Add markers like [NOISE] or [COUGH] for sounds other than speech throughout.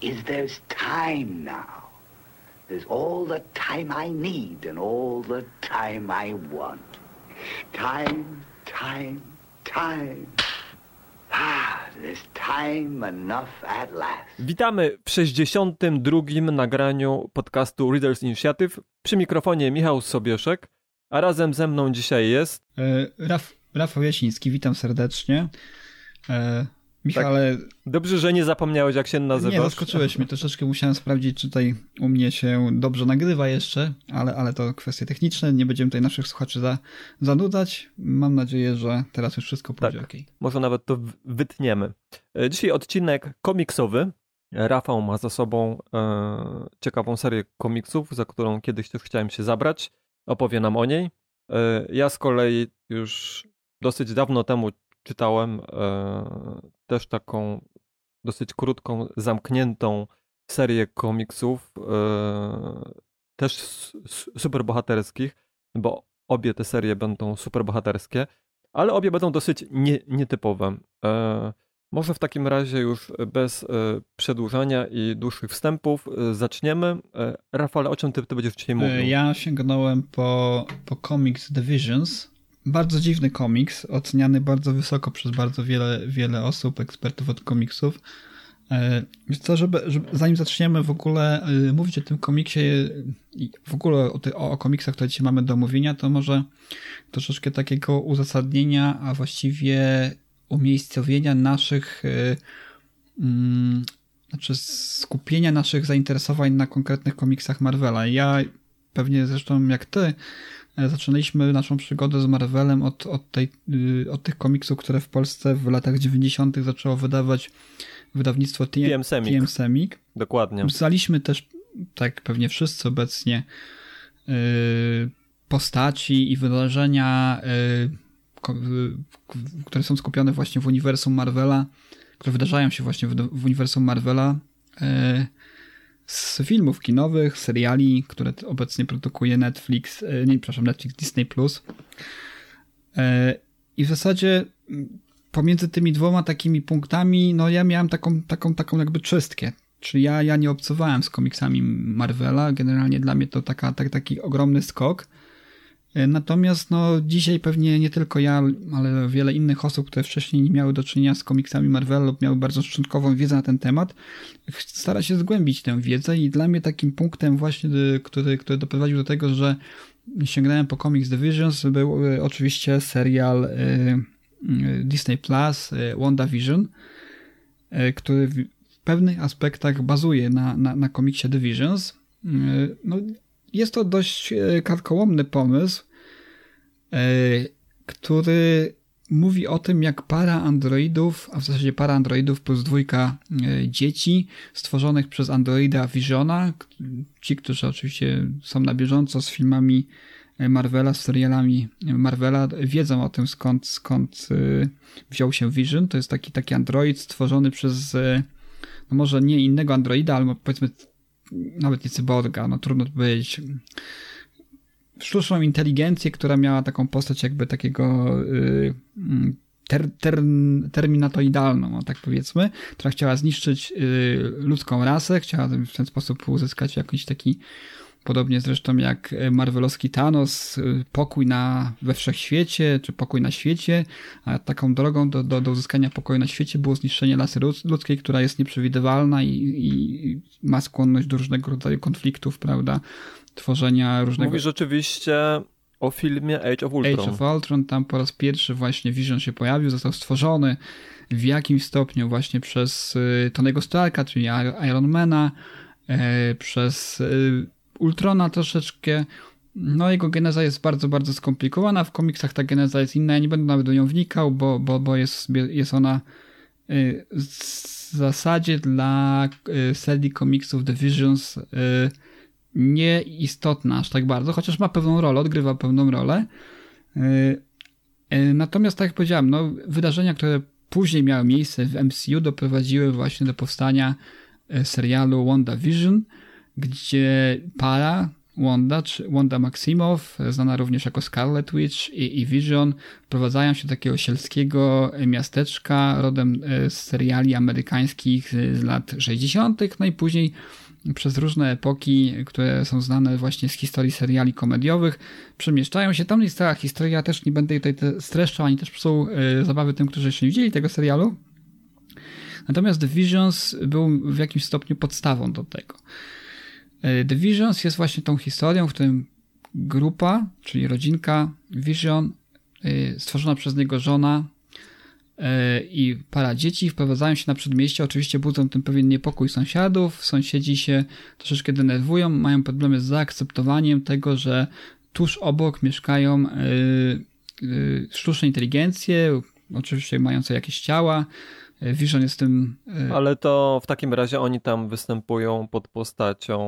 is there's time now. There's all the time I need and all the time I want. Time, time, time. Ah, there's time enough at last. Witamy w 62. nagraniu podcastu Readers Initiative. Przy mikrofonie Michał Sobieszek, a razem ze mną dzisiaj jest... E, Raf, Rafał Jasiński, witam serdecznie. Michale... Tak. Dobrze, że nie zapomniałeś, jak się nazywasz. Nie, zaskoczyłeś mnie. Troszeczkę musiałem sprawdzić, czy tutaj u mnie się dobrze nagrywa jeszcze, ale, ale to kwestie techniczne. Nie będziemy tutaj naszych słuchaczy za, zanudzać. Mam nadzieję, że teraz już wszystko pójdzie tak. ok. Może nawet to wytniemy. E, dzisiaj odcinek komiksowy. Rafał ma za sobą e, ciekawą serię komiksów, za którą kiedyś też chciałem się zabrać. Opowie nam o niej. E, ja z kolei już dosyć dawno temu czytałem e, też taką dosyć krótką, zamkniętą serię komiksów, e, też superbohaterskich, bo obie te serie będą superbohaterskie, ale obie będą dosyć nie, nietypowe. E, może w takim razie już bez przedłużania i dłuższych wstępów zaczniemy. Rafale, o czym ty, ty będziesz dzisiaj mówił? Ja sięgnąłem po, po Comics Divisions, bardzo dziwny komiks, oceniany bardzo wysoko przez bardzo wiele, wiele osób, ekspertów od komiksów. Co, żeby, żeby, zanim zaczniemy w ogóle mówić o tym komiksie i w ogóle o, ty, o, o komiksach, które dzisiaj mamy do omówienia, to może troszeczkę takiego uzasadnienia, a właściwie umiejscowienia naszych, um, znaczy skupienia naszych zainteresowań na konkretnych komiksach Marvela. Ja pewnie zresztą jak ty, zaczynaliśmy naszą przygodę z Marvelem od, od, tej, od tych komiksów, które w Polsce w latach 90. zaczęło wydawać wydawnictwo TM, TM Semik. Dokładnie. Znaliśmy też, tak pewnie wszyscy obecnie, postaci i wydarzenia, które są skupione właśnie w uniwersum Marvela, które wydarzają się właśnie w, w uniwersum Marvela z filmów kinowych, seriali, które obecnie produkuje Netflix, nie, przepraszam, Netflix, Disney+. I w zasadzie pomiędzy tymi dwoma takimi punktami, no ja miałem taką, taką, taką jakby czystkę. Czyli ja, ja nie obcowałem z komiksami Marvela, generalnie dla mnie to taka, tak, taki ogromny skok. Natomiast no, dzisiaj pewnie nie tylko ja, ale wiele innych osób, które wcześniej nie miały do czynienia z komiksami Marvel lub miały bardzo szczątkową wiedzę na ten temat, stara się zgłębić tę wiedzę i dla mnie takim punktem właśnie, który, który doprowadził do tego, że sięgnąłem po Comics Divisions, był oczywiście serial Disney Plus WandaVision, który w pewnych aspektach bazuje na, na, na komiksie Divisions. No, jest to dość karkołomny pomysł, który mówi o tym, jak para androidów, a w zasadzie para androidów plus dwójka dzieci stworzonych przez androida Visiona, ci, którzy oczywiście są na bieżąco z filmami Marvela, z serialami Marvela, wiedzą o tym, skąd, skąd wziął się Vision. To jest taki, taki android stworzony przez, no może nie innego androida, ale powiedzmy nawet nie cyborga, no trudno powiedzieć, sztuczną inteligencję, która miała taką postać jakby takiego y, ter, ter, terminatoidalną, no tak powiedzmy, która chciała zniszczyć y, ludzką rasę, chciała w ten sposób uzyskać jakiś taki Podobnie zresztą jak Marvelowski Thanos, pokój na, we wszechświecie, czy pokój na świecie, a taką drogą do, do, do uzyskania pokoju na świecie było zniszczenie lasy ludzkiej, która jest nieprzewidywalna i, i ma skłonność do różnego rodzaju konfliktów, prawda? Tworzenia różnego... Mówisz oczywiście o filmie Age of Ultron. Age of Ultron, tam po raz pierwszy właśnie Vision się pojawił, został stworzony w jakimś stopniu właśnie przez Tonego Starka, czyli Ironmana, przez Ultrona troszeczkę, no jego geneza jest bardzo, bardzo skomplikowana. W komiksach ta geneza jest inna. Ja nie będę nawet do nią wnikał, bo, bo, bo jest, jest ona w zasadzie dla serii komiksów The Visions nieistotna aż tak bardzo, chociaż ma pewną rolę, odgrywa pewną rolę. Natomiast, tak jak powiedziałem, no, wydarzenia, które później miały miejsce w MCU, doprowadziły właśnie do powstania serialu WandaVision, gdzie para Wanda, czy Wanda Maximow, znana również jako Scarlet Witch i, i Vision, wprowadzają się do takiego sielskiego miasteczka rodem e, z seriali amerykańskich z lat 60., no i później przez różne epoki, które są znane właśnie z historii seriali komediowych, przemieszczają się. Tam jest cała historia, też nie będę tutaj streszczał, ani też psuł e, zabawy tym, którzy jeszcze nie widzieli tego serialu. Natomiast The Visions był w jakimś stopniu podstawą do tego. E, The Visions jest właśnie tą historią, w którym grupa, czyli rodzinka Vision, e, stworzona przez niego żona e, i para dzieci wprowadzają się na przedmieście. Oczywiście budzą tym pewien niepokój sąsiadów. Sąsiedzi się troszeczkę denerwują, mają problemy z zaakceptowaniem tego, że tuż obok mieszkają sztuczne inteligencje, oczywiście mające jakieś ciała, Vision jest tym. E, Ale to w takim razie oni tam występują pod postacią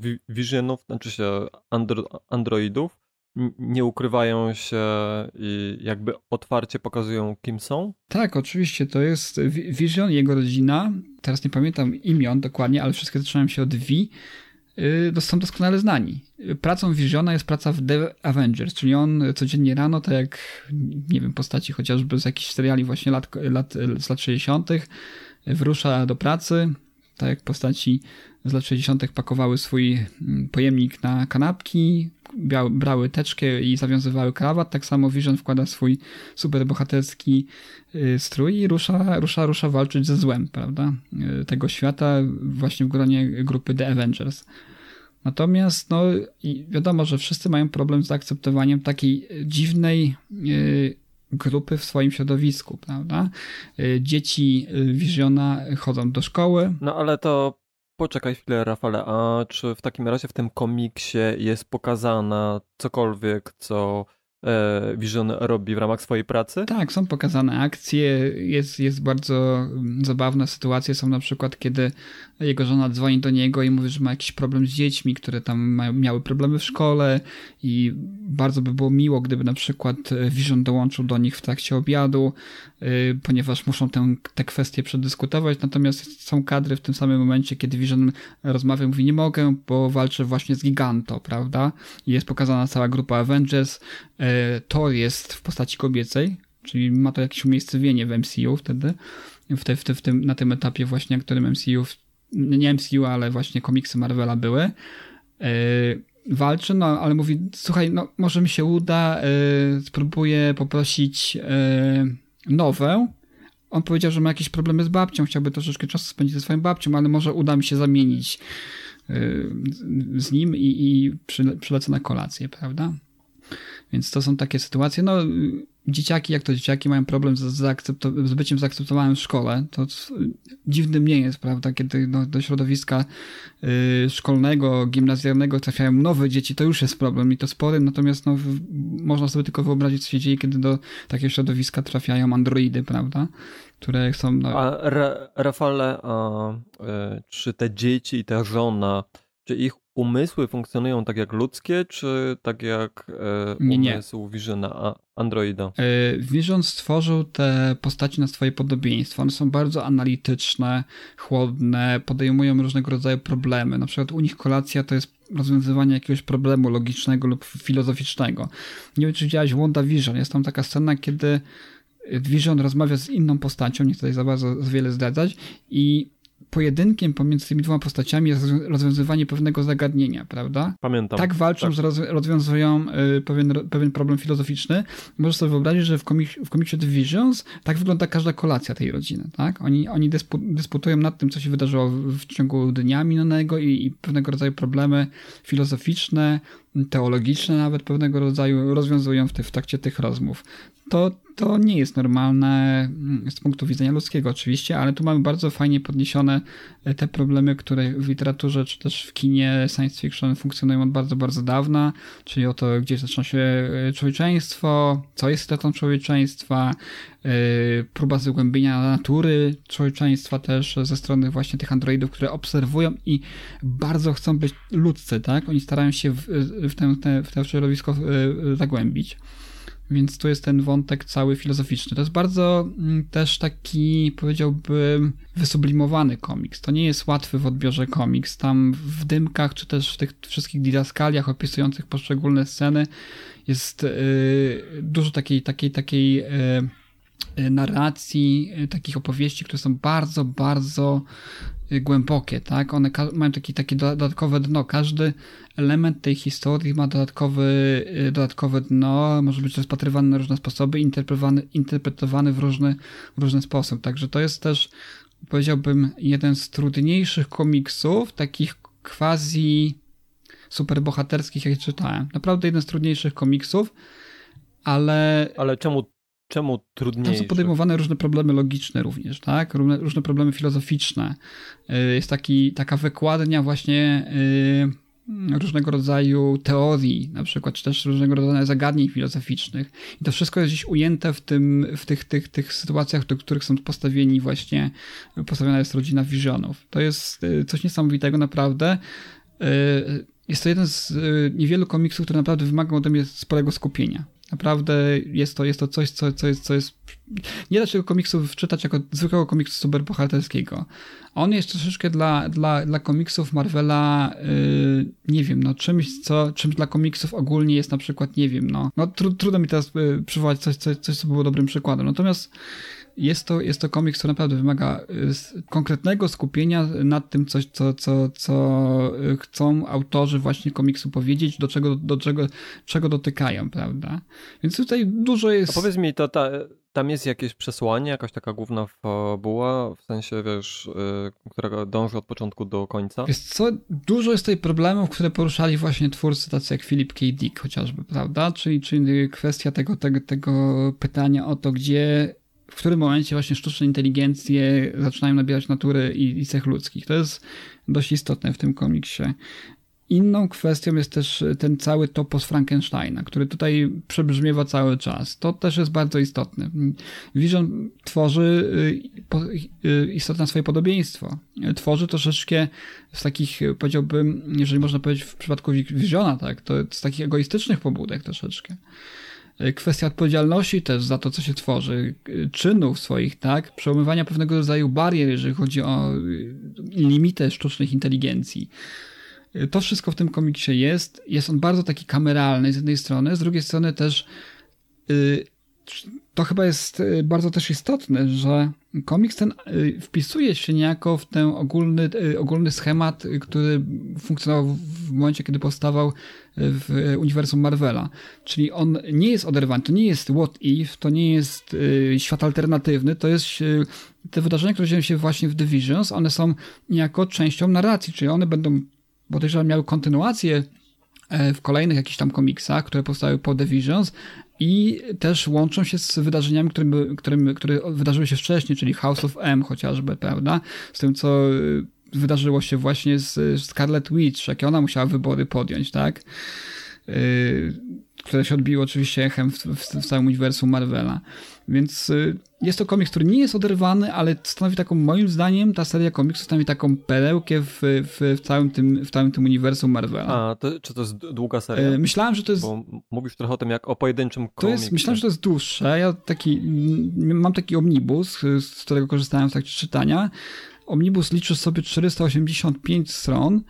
e, Visionów, znaczy się andro androidów. Nie ukrywają się i jakby otwarcie pokazują, kim są? Tak, oczywiście. To jest Vision, jego rodzina. Teraz nie pamiętam imion dokładnie, ale wszystkie zaczynają się od V. Y, są doskonale znani. Pracą Visiona jest praca w The Avengers, czyli on codziennie rano, tak jak, nie wiem, postaci chociażby z jakichś seriali właśnie lat, lat, z lat 60., wyrusza do pracy, tak jak postaci z lat 60. pakowały swój mm, pojemnik na kanapki, brały teczkę i zawiązywały krawat, tak samo Vision wkłada swój superbohaterski y, strój i rusza, rusza, rusza walczyć ze złem, prawda, y, tego świata właśnie w gronie grupy The Avengers. Natomiast no, wiadomo, że wszyscy mają problem z zaakceptowaniem takiej dziwnej y, grupy w swoim środowisku, prawda? Dzieci Visiona chodzą do szkoły. No ale to Poczekaj chwilę, Rafale, a czy w takim razie w tym komiksie jest pokazana cokolwiek, co Vision robi w ramach swojej pracy? Tak, są pokazane akcje, jest, jest bardzo mm, zabawna sytuacja, są na przykład kiedy jego żona dzwoni do niego i mówi, że ma jakiś problem z dziećmi, które tam mają, miały problemy w szkole i bardzo by było miło, gdyby na przykład Vision dołączył do nich w trakcie obiadu, yy, ponieważ muszą tę, te kwestie przedyskutować, natomiast są kadry w tym samym momencie, kiedy Vision rozmawia, mówi nie mogę, bo walczę właśnie z Giganto, prawda? I jest pokazana cała grupa Avengers, Thor jest w postaci kobiecej, czyli ma to jakieś umiejscowienie w MCU wtedy, w te, w te, w tym, na tym etapie właśnie, w którym MCU, nie MCU, ale właśnie komiksy Marvela były. Yy, walczy, no ale mówi, słuchaj, no może mi się uda, yy, spróbuję poprosić yy, nowę. On powiedział, że ma jakieś problemy z babcią, chciałby troszeczkę czasu spędzić ze swoją babcią, ale może uda mi się zamienić z nim i, i przylecę na kolację, prawda? Więc to są takie sytuacje. No, dzieciaki, jak to dzieciaki, mają problem z, z byciem zaakceptowanym w szkole. To dziwnym nie jest, prawda? Kiedy do, do środowiska y, szkolnego, gimnazjalnego trafiają nowe dzieci, to już jest problem i to spory. Natomiast no, w, można sobie tylko wyobrazić, co się dzieje, kiedy do takiego środowiska trafiają androidy, prawda? Które są. No... A Ra Rafale, a, y, czy te dzieci i ta żona, czy ich umysły funkcjonują tak jak ludzkie, czy tak jak e, nie, nie. umysł Visiona Androida? E, Vision stworzył te postaci na swoje podobieństwo. One są bardzo analityczne, chłodne, podejmują różnego rodzaju problemy. Na przykład u nich kolacja to jest rozwiązywanie jakiegoś problemu logicznego lub filozoficznego. Nie wiem, czy widziałeś WandaVision. Jest tam taka scena, kiedy Vision rozmawia z inną postacią, nie chcę tutaj za bardzo wiele zdradzać, i pojedynkiem pomiędzy tymi dwoma postaciami jest rozwiązywanie pewnego zagadnienia, prawda? Pamiętam. Tak walczą, tak. że rozwiązują y, pewien, pewien problem filozoficzny. Możesz sobie wyobrazić, że w, komik w komiksie Divisions tak wygląda każda kolacja tej rodziny, tak? Oni, oni dyspu dysputują nad tym, co się wydarzyło w, w ciągu dnia minionego i, i pewnego rodzaju problemy filozoficzne, teologiczne nawet pewnego rodzaju rozwiązują w, te, w trakcie tych rozmów. To, to nie jest normalne mm, z punktu widzenia ludzkiego oczywiście, ale tu mamy bardzo fajnie podniesione e, te problemy, które w literaturze czy też w kinie science fiction funkcjonują od bardzo, bardzo dawna, czyli o to, gdzie zaczyna się e, człowieczeństwo, co jest istotą człowieczeństwa, próba zgłębienia natury człowieczeństwa też ze strony właśnie tych androidów, które obserwują i bardzo chcą być ludzcy, tak? Oni starają się w, w, w to środowisko zagłębić. Więc tu jest ten wątek cały filozoficzny. To jest bardzo mm, też taki, powiedziałbym, wysublimowany komiks. To nie jest łatwy w odbiorze komiks. Tam w dymkach, czy też w tych wszystkich didaskaliach opisujących poszczególne sceny jest yy, dużo takiej, takiej, takiej yy, narracji, yy, takich opowieści, które są bardzo, bardzo Y, głębokie, tak? One mają takie, takie dodatkowe dno. Każdy element tej historii ma dodatkowy, y, dodatkowe dno, może być rozpatrywany na różne sposoby, interpretowany, interpretowany w różny, w różny sposób. Także to jest też, powiedziałbym, jeden z trudniejszych komiksów, takich quasi superbohaterskich, jak czytałem. Naprawdę jeden z trudniejszych komiksów, ale... Ale czemu Czemu trudniej? Tam są podejmowane różne problemy logiczne również, tak? Różne, różne problemy filozoficzne. Y, jest taki, taka wykładnia właśnie y, różnego rodzaju teorii, na przykład, czy też różnego rodzaju zagadnień filozoficznych. I to wszystko jest gdzieś ujęte w, tym, w tych, tych, tych sytuacjach, do których są postawieni właśnie, postawiona jest rodzina Visionów. To jest y, coś niesamowitego naprawdę. Jest to jeden z niewielu komiksów, który naprawdę wymaga ode mnie sporego skupienia. Naprawdę jest to, jest to coś, co, co, jest, co jest. Nie da się tego komiksu wczytać jako zwykłego komiksu superbohaterskiego. On jest troszeczkę dla, dla, dla komiksów Marvela, yy, nie wiem, no czymś, co, czymś dla komiksów ogólnie jest na przykład, nie wiem, no, no tru, trudno mi teraz yy, przywołać coś, coś, coś, co było dobrym przykładem. Natomiast jest to, jest to komiks, który naprawdę wymaga y, konkretnego skupienia nad tym, coś, co, co, co chcą autorzy właśnie komiksu powiedzieć, do czego, do czego, czego dotykają, prawda? Więc tutaj dużo jest... A powiedz mi, to ta, tam jest jakieś przesłanie, jakaś taka główna fabuła, w sensie, wiesz, yy, która dąży od początku do końca? Wiesz co, dużo jest tutaj problemów, które poruszali właśnie twórcy tacy jak Philip K. Dick chociażby, prawda? Czyli, czyli kwestia tego, tego, tego pytania o to, gdzie w którym momencie właśnie sztuczne inteligencje zaczynają nabierać natury i, i cech ludzkich. To jest dość istotne w tym komiksie. Inną kwestią jest też ten cały topos Frankensteina, który tutaj przebrzmiewa cały czas. To też jest bardzo istotne. Vision tworzy y, y, istotne swoje podobieństwo. Tworzy troszeczkę z takich, powiedziałbym, jeżeli można powiedzieć w przypadku Visiona, tak, to z takich egoistycznych pobudek troszeczkę. E, kwestia odpowiedzialności też za to, co się tworzy, e, czynów swoich, tak, przełamywania pewnego rodzaju barier, jeżeli chodzi o e, limity sztucznych inteligencji. To wszystko w tym komiksie jest. Jest on bardzo taki kameralny z jednej strony, z drugiej strony też to chyba jest bardzo też istotne, że komiks ten wpisuje się niejako w ten ogólny, ogólny schemat, który funkcjonował w momencie, kiedy powstawał w uniwersum Marvela. Czyli on nie jest oderwany, to nie jest What If, to nie jest y, świat alternatywny, to jest y, te wydarzenia, które dzieją się właśnie w Divisions, one są niejako częścią narracji, czyli one będą podejrzewam miały kontynuację e, w kolejnych jakichś tam komiksach, które powstały po Divisions i też łączą się z wydarzeniami, którym, którym, które wydarzyły się wcześniej, czyli House of M chociażby, prawda? Z tym, co y, wydarzyło się właśnie z Scarlet Witch, jakie ona musiała wybory podjąć, tak? Które się odbiło oczywiście echem w, w, w całym uniwersum Marvela. Więc y, jest to komiks, który nie jest oderwany, ale stanowi taką, moim zdaniem, ta seria komiksów stanowi taką perełkę w, w, w, całym, tym, w całym tym uniwersum Marvela. A, to, czy to jest długa seria? Y, myślałem, że to jest... Bo mówisz trochę o tym, jak o pojedynczym komiksie. To jest, myślałem, że to jest dłuższe. Ja taki, mam taki omnibus, z którego korzystałem w trakcie czytania Omnibus liczy sobie 485 stron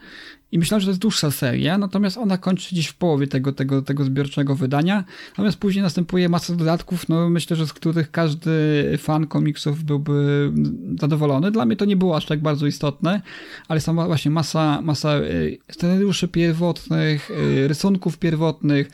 i myślałem, że to jest dłuższa seria, natomiast ona kończy gdzieś w połowie tego, tego, tego zbiorczego wydania, natomiast później następuje masa dodatków, no myślę, że z których każdy fan komiksów byłby zadowolony. Dla mnie to nie było aż tak bardzo istotne, ale sama właśnie masa, masa e, scenariuszy pierwotnych, e, rysunków pierwotnych,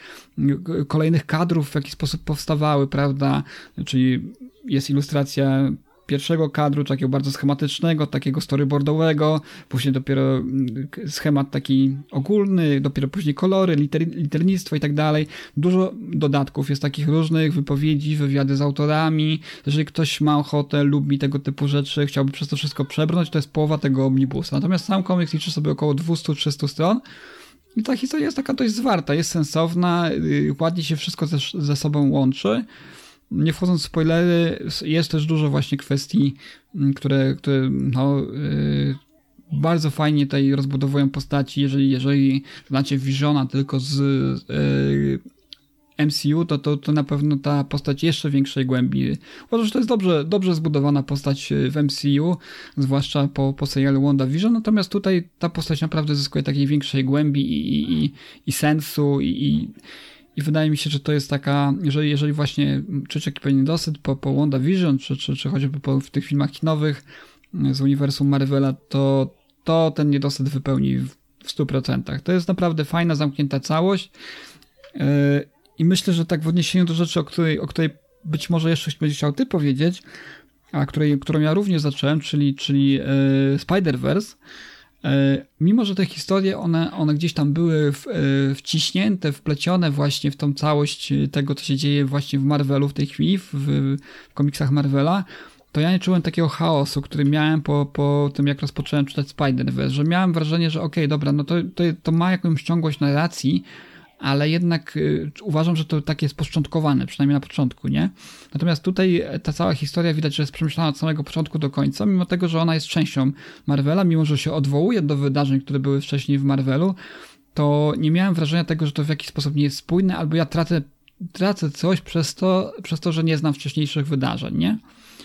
kolejnych kadrów, w jaki sposób powstawały, prawda, czyli jest ilustracja pierwszego kadru, takiego bardzo schematycznego, takiego storyboardowego, później dopiero mm, schemat taki ogólny, dopiero później kolory, liter, liternictwo i tak dalej. Dużo dodatków jest takich różnych, wypowiedzi, wywiady z autorami. Jeżeli ktoś ma ochotę, lubi tego typu rzeczy, chciałby przez to wszystko przebrnąć, to jest połowa tego omnibusa. Natomiast sam komiks liczy sobie około 200-300 stron. I ta historia jest taka dość zwarta, jest sensowna, y, ładnie się wszystko ze, ze sobą łączy. Nie wchodząc w spoilery, jest też dużo właśnie kwestii, które, które no, yy, bardzo fajnie tutaj rozbudowują postaci. Jeżeli, jeżeli znacie Visiona tylko z yy, MCU, to, to, to na pewno ta postać jeszcze większej głębi. Uważam, że to jest dobrze, dobrze zbudowana postać w MCU, zwłaszcza po, po serialu WandaVision, natomiast tutaj ta postać naprawdę zyskuje takiej większej głębi i, i, i sensu i, i wydaje mi się, że to jest taka, jeżeli, jeżeli właśnie czujecie jakiś pewien dosyć po, po WandaVision, czy, czy, czy choćby po w tych filmach kinowych z uniwersum Marvela, to, to ten niedosyt wypełni w, w 100%. To jest naprawdę fajna, zamknięta całość. Yy, I myślę, że tak w odniesieniu do rzeczy, o której, o której być może jeszcze będziesz chciał ty powiedzieć, a której, którą ja również zacząłem, czyli, czyli yy, Spider-Verse, mimo, że te historie, one, one gdzieś tam były w, e, wciśnięte, wplecione właśnie w tą całość tego, co się dzieje właśnie w Marvelu w tej chwili, w, w komiksach Marvela, to ja nie czułem takiego chaosu, który miałem po, po tym, jak rozpocząłem czytać Spider-Verse, że miałem wrażenie, że okej, okay, dobra, no to, to, to ma jakąś ciągłość narracji, ale jednak y, uważam, że to tak jest poszczątkowane, przynajmniej na początku, nie? Natomiast tutaj ta cała historia widać, że jest przemyślana od samego początku do końca, mimo tego, że ona jest częścią Marvela, mimo że się odwołuje do wydarzeń, które były wcześniej w Marvelu, to nie miałem wrażenia tego, że to w jakiś sposób nie jest spójne, albo ja tracę, tracę coś przez to, przez to, że nie znam wcześniejszych wydarzeń, nie?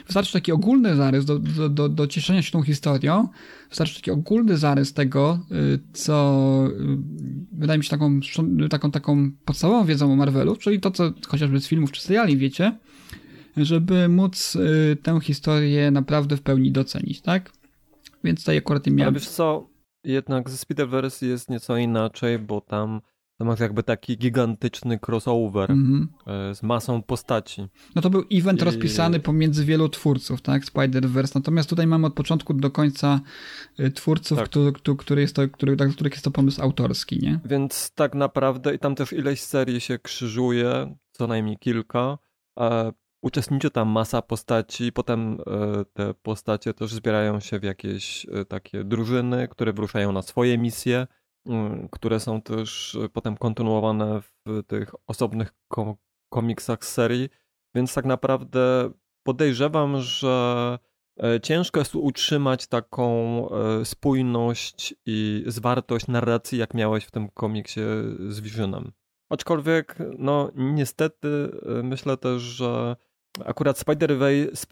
Wystarczy taki ogólny zarys do, do, do, do cieszenia się tą historią, wystarczy taki ogólny zarys tego, y, co y, wydaje mi się taką, taką, taką podstawową wiedzą o Marvelu, czyli to, co chociażby z filmów czy seriali wiecie, żeby móc y, tę historię naprawdę w pełni docenić, tak? Więc tutaj akurat miałem... Ale wiesz co, jednak ze Spider-Verse jest nieco inaczej, bo tam to masz jakby taki gigantyczny crossover mm -hmm. z masą postaci. No to był event I... rozpisany pomiędzy wielu twórców, tak? Spider-Verse. Natomiast tutaj mamy od początku do końca y, twórców, tak. który, który jest to, który, dla których jest to pomysł autorski, nie? Więc tak naprawdę i tam też ileś serii się krzyżuje, co najmniej kilka. A uczestniczy tam masa postaci, potem e, te postacie też zbierają się w jakieś e, takie drużyny, które wyruszają na swoje misje które są też e, potem kontynuowane w tych osobnych komiksach z serii, więc tak naprawdę podejrzewam, że e, ciężko jest utrzymać taką e, spójność i zwartość narracji, jak miałeś w tym komiksie z Visionem. Aczkolwiek, no niestety myślę też, że akurat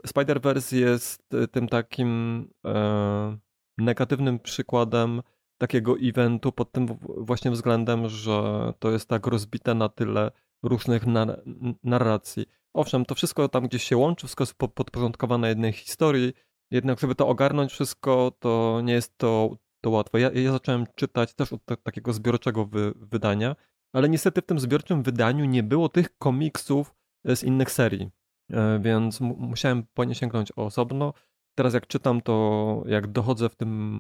Spider-Verse jest tym takim e, negatywnym przykładem takiego eventu pod tym właśnie względem, że to jest tak rozbite na tyle różnych nar narracji. Owszem, to wszystko tam gdzieś się łączy, wszystko jest podporządkowane jednej historii, jednak żeby to ogarnąć wszystko, to nie jest to, to łatwe. Ja, ja zacząłem czytać też od takiego zbiorczego wy wydania, ale niestety w tym zbiorczym wydaniu nie było tych komiksów z innych serii, e, więc musiałem po nie sięgnąć osobno teraz jak czytam, to jak dochodzę w tym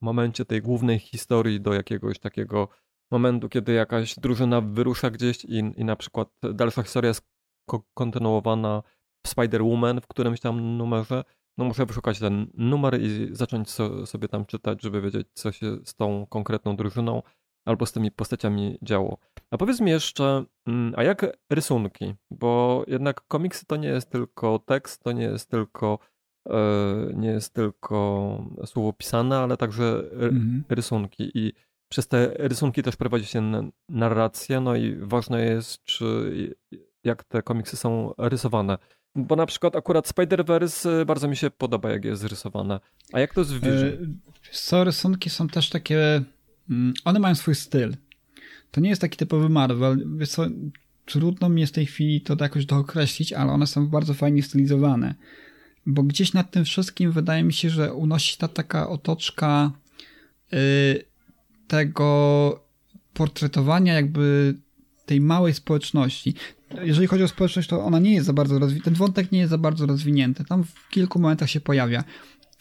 momencie tej głównej historii do jakiegoś takiego momentu, kiedy jakaś drużyna wyrusza gdzieś i, i na przykład dalsza historia jest kontynuowana w Spider-Woman w którymś tam numerze, no muszę wyszukać ten numer i zacząć so, sobie tam czytać, żeby wiedzieć, co się z tą konkretną drużyną albo z tymi postaciami działo. A powiedz mi jeszcze, mm, a jak rysunki? Bo jednak komiksy to nie jest tylko tekst, to nie jest tylko nie jest tylko słowo pisane, ale także mhm. rysunki. I przez te rysunki też prowadzi się narracja, no i ważne jest, czy jak te komiksy są rysowane. Bo na przykład akurat Spider-Verse bardzo mi się podoba, jak jest rysowane. A jak to jest w Vision? E, co, rysunki są też takie... Mm, one mają swój styl. To nie jest taki typowy Marvel. Wiesz co, trudno mi jest w tej chwili to jakoś dookreślić, ale one są bardzo fajnie stylizowane bo gdzieś nad tym wszystkim wydaje mi się, że unosi ta taka otoczka yy, tego portretowania jakby tej małej społeczności. Jeżeli chodzi o społeczność, to ona nie jest za bardzo rozwinięta, ten wątek nie jest za bardzo rozwinięty. Tam w kilku momentach się pojawia.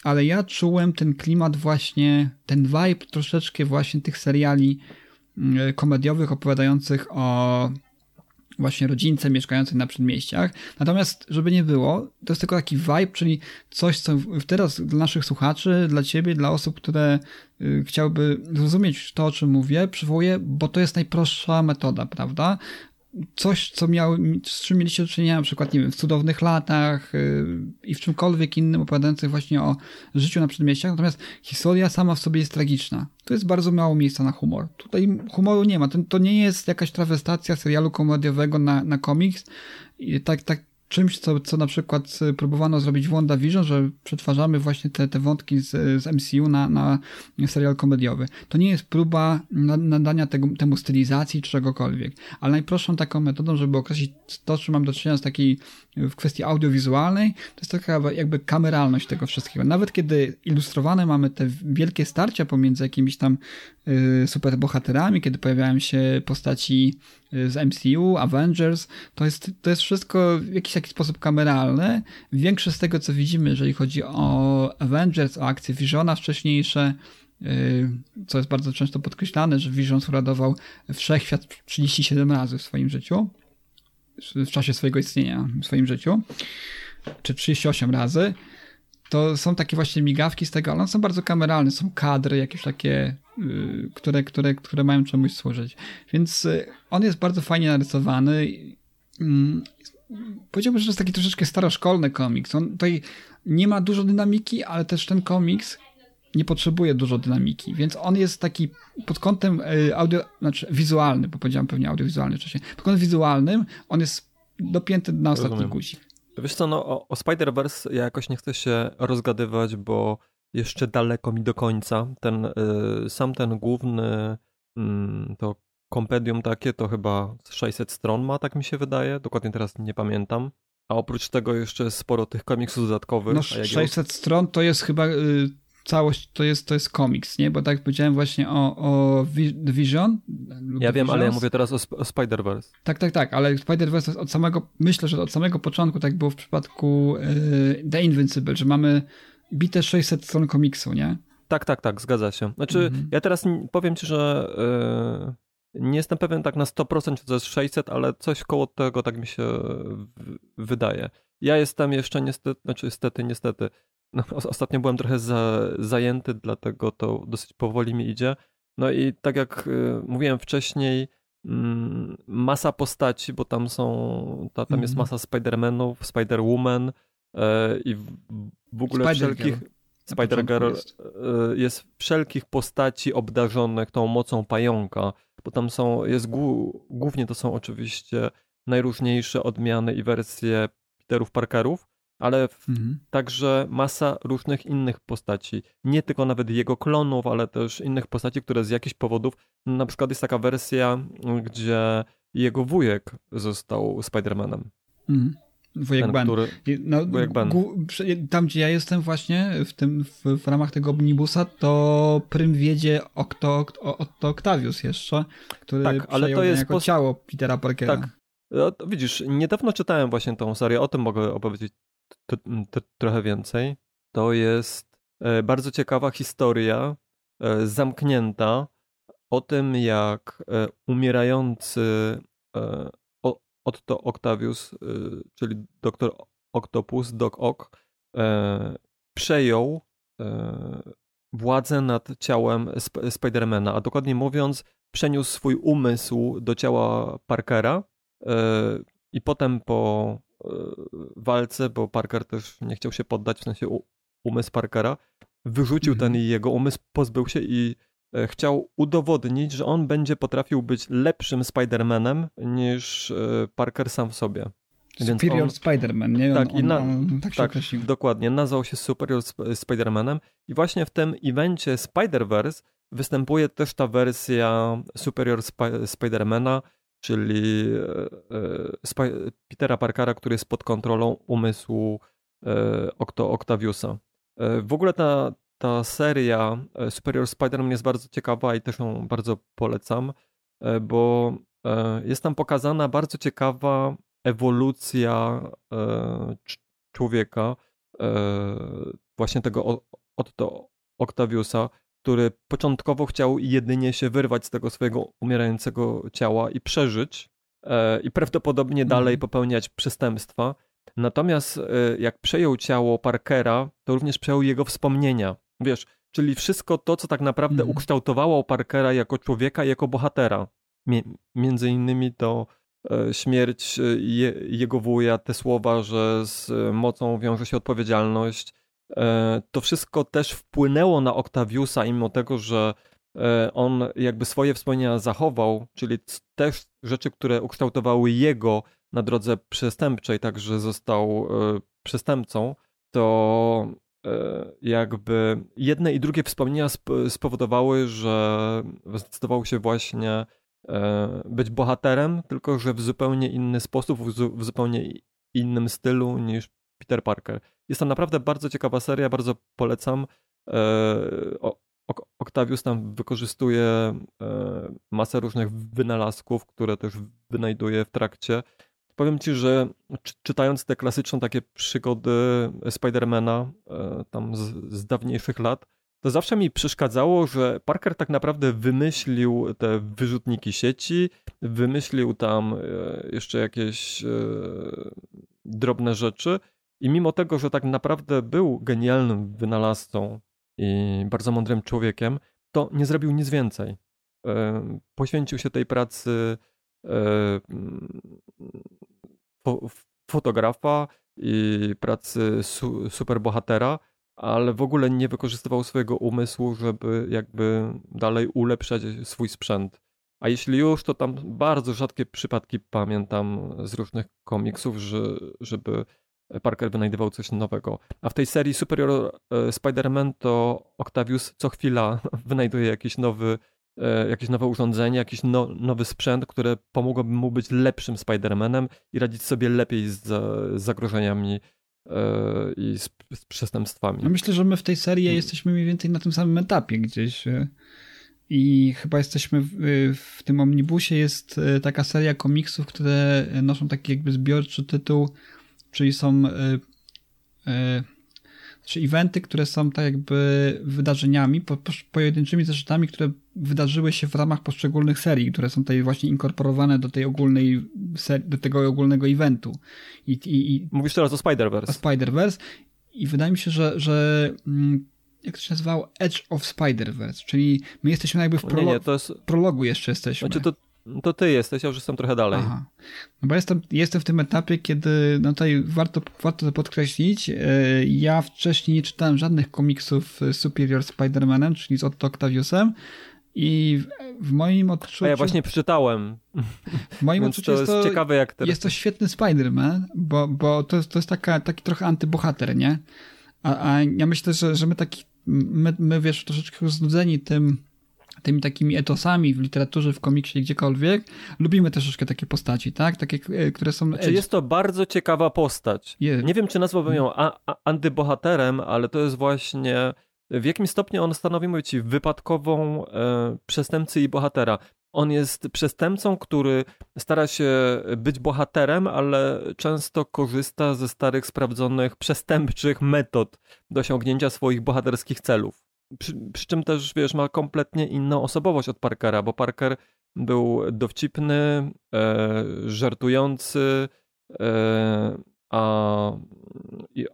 Ale ja czułem ten klimat właśnie, ten vibe troszeczkę właśnie tych seriali yy, komediowych opowiadających o właśnie rodzince mieszkających na przedmieściach. Natomiast, żeby nie było, to jest tylko taki vibe, czyli coś, co teraz dla naszych słuchaczy, dla ciebie, dla osób, które y, chciałyby zrozumieć to, o czym mówię, przywołuję, bo to jest najprostsza metoda, prawda? Coś, co miał, z czym mieliście do czynienia na przykład, nie wiem, w cudownych latach yy, i w czymkolwiek innym opowiadających właśnie o życiu na przedmieściach, natomiast historia sama w sobie jest tragiczna. To jest bardzo mało miejsca na humor. Tutaj humoru nie ma. To, to nie jest jakaś trawestacja serialu komediowego na, na komiks. I tak, tak, czymś, co, co na przykład y, próbowano zrobić w WandaVision, że przetwarzamy właśnie te, te wątki z, z MCU na, na serial komediowy. To nie jest próba nadania tego, temu stylizacji czy czegokolwiek, ale najprostszą taką metodą, żeby określić to, czy mam do czynienia z takiej w kwestii audiowizualnej, to jest taka jakby kameralność tego wszystkiego. Nawet kiedy ilustrowane mamy te wielkie starcia pomiędzy jakimiś tam y, superbohaterami, kiedy pojawiają się postaci y, z MCU, Avengers, to jest, to jest wszystko w jakiś taki sposób kameralne. Większość z tego, co widzimy, jeżeli chodzi o Avengers, o akcje Visiona wcześniejsze, y, co jest bardzo często podkreślane, że Vision uradował wszechświat 37 razy w swoim życiu w czasie swojego istnienia w swoim życiu, czy 38 razy, to są takie właśnie migawki z tego, ale one są bardzo kameralne, są kadry jakieś takie, yy, które, które, które mają czemuś służyć. Więc yy, on jest bardzo fajnie narysowany. Yy, powiedziałbym, że to jest taki troszeczkę staroszkolny komiks. On tutaj nie ma dużo dynamiki, ale też ten komiks nie potrzebuje dużo dynamiki, więc on jest taki pod kątem e, audio, znaczy wizualny, bo powiedziałem pewnie audiowizualny wcześniej, pod kątem wizualnym on jest dopięty na ostatni Rozumiem. guzik. Wiesz co, no o, o Spider-Verse ja jakoś nie chcę się rozgadywać, bo jeszcze daleko mi do końca. Ten, y, sam ten główny y, to kompendium takie to chyba 600 stron ma, tak mi się wydaje, dokładnie teraz nie pamiętam. A oprócz tego jeszcze sporo tych komiksów dodatkowych. No 600 stron to jest chyba y, całość to jest, to jest komiks, nie? Bo tak powiedziałem właśnie o, o The Vision. Ja wiem, ale ja mówię teraz o, o Spider-Verse. Tak, tak, tak, ale Spider-Verse od samego, myślę, że od samego początku tak było w przypadku y, The Invincible, że mamy bite 600 stron komiksu, nie? Tak, tak, tak, zgadza się. Znaczy, mhm. ja teraz powiem ci, że yy, nie jestem pewien tak na 100%, czy to jest 600, ale coś koło tego tak mi się wydaje. Ja jestem jeszcze niestety, znaczy niestety, niestety, no, ostatnio byłem trochę za, zajęty, dlatego to dosyć powoli mi idzie. No i tak jak y, mówiłem wcześniej, mm, masa postaci, bo tam są, ta, tam mm -hmm. jest mhm. masa Spider-Manów, Spider-Woman e, i w, ogóle Spider wszelkich... Spider-Girl jest. E, jest wszelkich postaci obdarzonych tą mocą pająka, bo tam są, jest głównie to są oczywiście najróżniejsze odmiany i wersje Peterów Parkerów, ale mhm. także masa różnych innych postaci. Nie tylko nawet jego klonów, ale też innych postaci, które z jakichś powodów, na przykład jest taka wersja, gdzie jego wujek został Spider-Manem. Mhm. Wujek Ten, Ben. Który... No, Wujek Ben. Tam, gdzie ja jestem właśnie, w, tym, w, w ramach tego omnibusa, to prym wiedzie Octo, Octo Octavius jeszcze, który tak, ale to jest jako post... ciało Petera Parkera. Tak. No, widzisz, niedawno czytałem właśnie tą serię, o tym mogę opowiedzieć to, to, trochę więcej. To jest e, bardzo ciekawa historia, e, zamknięta, o tym, jak e, umierający Otto Octavius, czyli doktor Octopus, Doc Ock, przejął władzę nad ciałem Sp Spidermana, a dokładnie mówiąc, przeniósł swój umysł do ciała Parkera i potem po walce, bo Parker też nie chciał się poddać, w sensie umysł Parkera, wyrzucił mhm. ten jego umysł, pozbył się i e, chciał udowodnić, że on będzie potrafił być lepszym Spider-Manem niż e, Parker sam w sobie. Superior on, Spider-Man, nie? Tak, on, i na, on, tak, tak dokładnie. Nazwał się Superior Spider-Manem i właśnie w tym evencie Spider-Verse występuje też ta wersja Superior Spider-Mana, czyli e, e, Petera Parkera, który jest pod kontrolą umysłu e, Octaviusa. W ogóle ta, ta seria Superior Spider-Man jest bardzo ciekawa i też ją bardzo polecam, bo jest tam pokazana bardzo ciekawa ewolucja człowieka, właśnie tego Otto Octaviusa, który początkowo chciał jedynie się wyrwać z tego swojego umierającego ciała i przeżyć e, i prawdopodobnie mhm. dalej popełniać przestępstwa. Natomiast e, jak przejął ciało Parkera, to również przejął jego wspomnienia. Wiesz, czyli wszystko to, co tak naprawdę mhm. ukształtowało Parkera jako człowieka, jako bohatera. między innymi to e, śmierć e, je, jego wuja, te słowa, że z mocą wiąże się odpowiedzialność. E, to wszystko też wpłynęło na Octaviusa, mimo tego, że on jakby swoje wspomnienia zachował, czyli też rzeczy, które ukształtowały jego na drodze przestępczej, także został przestępcą, to jakby jedne i drugie wspomnienia spowodowały, że zdecydował się właśnie E, być bohaterem, tylko że w zupełnie inny sposób, w zupełnie innym stylu niż Peter Parker. Jest to naprawdę bardzo ciekawa seria, bardzo polecam. E, Octavius tam wykorzystuje e, masę różnych wynalazków, które też wynajduje w trakcie. Powiem ci, że czytając te klasyczne takie przygody Spidermana tam z, z dawniejszych lat, to zawsze mi przeszkadzało, że Parker tak naprawdę wymyślił te wyrzutniki sieci, wymyślił tam e, jeszcze jakieś e, drobne rzeczy i mimo tego, że tak naprawdę był genialnym wynalazcą i bardzo mądrym człowiekiem, to nie zrobił nic więcej. E, poświęcił się tej pracy fotografa i pracy superbohatera, ale w ogóle nie wykorzystywał swojego umysłu, żeby jakby dalej ulepszać swój sprzęt. A jeśli już, to tam bardzo rzadkie przypadki pamiętam z różnych komiksów, że, żeby Parker wynajdywał coś nowego. A w tej serii Superior e, Spider-Man to Octavius co chwila [LAUGHS] wynajduje jakiś nowy, e, jakieś nowe urządzenie, jakiś no, nowy sprzęt, które pomogłoby mu być lepszym Spider-Manem i radzić sobie lepiej z, z zagrożeniami E, i z, z przestępstwami. No myślę, że my w tej serii hmm. jesteśmy mniej więcej na tym samym etapie gdzieś. I chyba jesteśmy w, w, tym omnibusie jest taka seria komiksów, które noszą taki jakby zbiorczy tytuł, czyli są czy eventy, które są tak jakby wydarzeniami, po, po, pojedynczymi zeszytami, które wydarzyły się w ramach poszczególnych serii, które są tutaj właśnie inkorporowane do tej ogólnej, do tego ogólnego eventu. I, i, i Mówisz teraz o Spider-Verse. O Spider-Verse i wydaje mi się, że, że mm, jak to się nazywało? Edge of Spider-Verse, czyli my jesteśmy jakby w prolo- nie, nie, jest... prologu jeszcze jesteśmy. Znaczy to to ty jesteś, ja już jestem trochę dalej. Aha. No bo jestem, jestem w tym etapie, kiedy no tutaj warto, warto to podkreślić. E, ja wcześniej nie czytałem żadnych komiksów Superior Spider-Manem, czyli z Otto Octaviusem. I w, moim odczuciu. A ja właśnie przeczytałem. W moim [LAUGHS] odczuciu to jest, to, ciekawe, jak teraz. Jest to świetny Spider-Man, bo, bo to, jest, to jest taka, taki trochę antybohater, nie? A, a ja myślę, że, że my taki. My, my wiesz, troszeczkę znudzeni tym tymi takimi etosami w literaturze, w komiksie, gdziekolwiek, lubimy troszeczkę takie postaci, tak? Takie, e, które są... Czy jest to bardzo ciekawa postać. Nie wiem, czy nazwałbym ją antybohaterem, ale to jest właśnie... W jakim stopniu on stanowi, mówię ci, wypadkową e, przestępcy i bohatera. On jest przestępcą, który stara się być bohaterem, ale często korzysta ze starych, sprawdzonych, przestępczych metod do osiągnięcia swoich bohaterskich celów. Przy, przy, czym też, wiesz, ma kompletnie inną osobowość od Parkera, bo Parker był dowcipny, e, żartujący, e, a,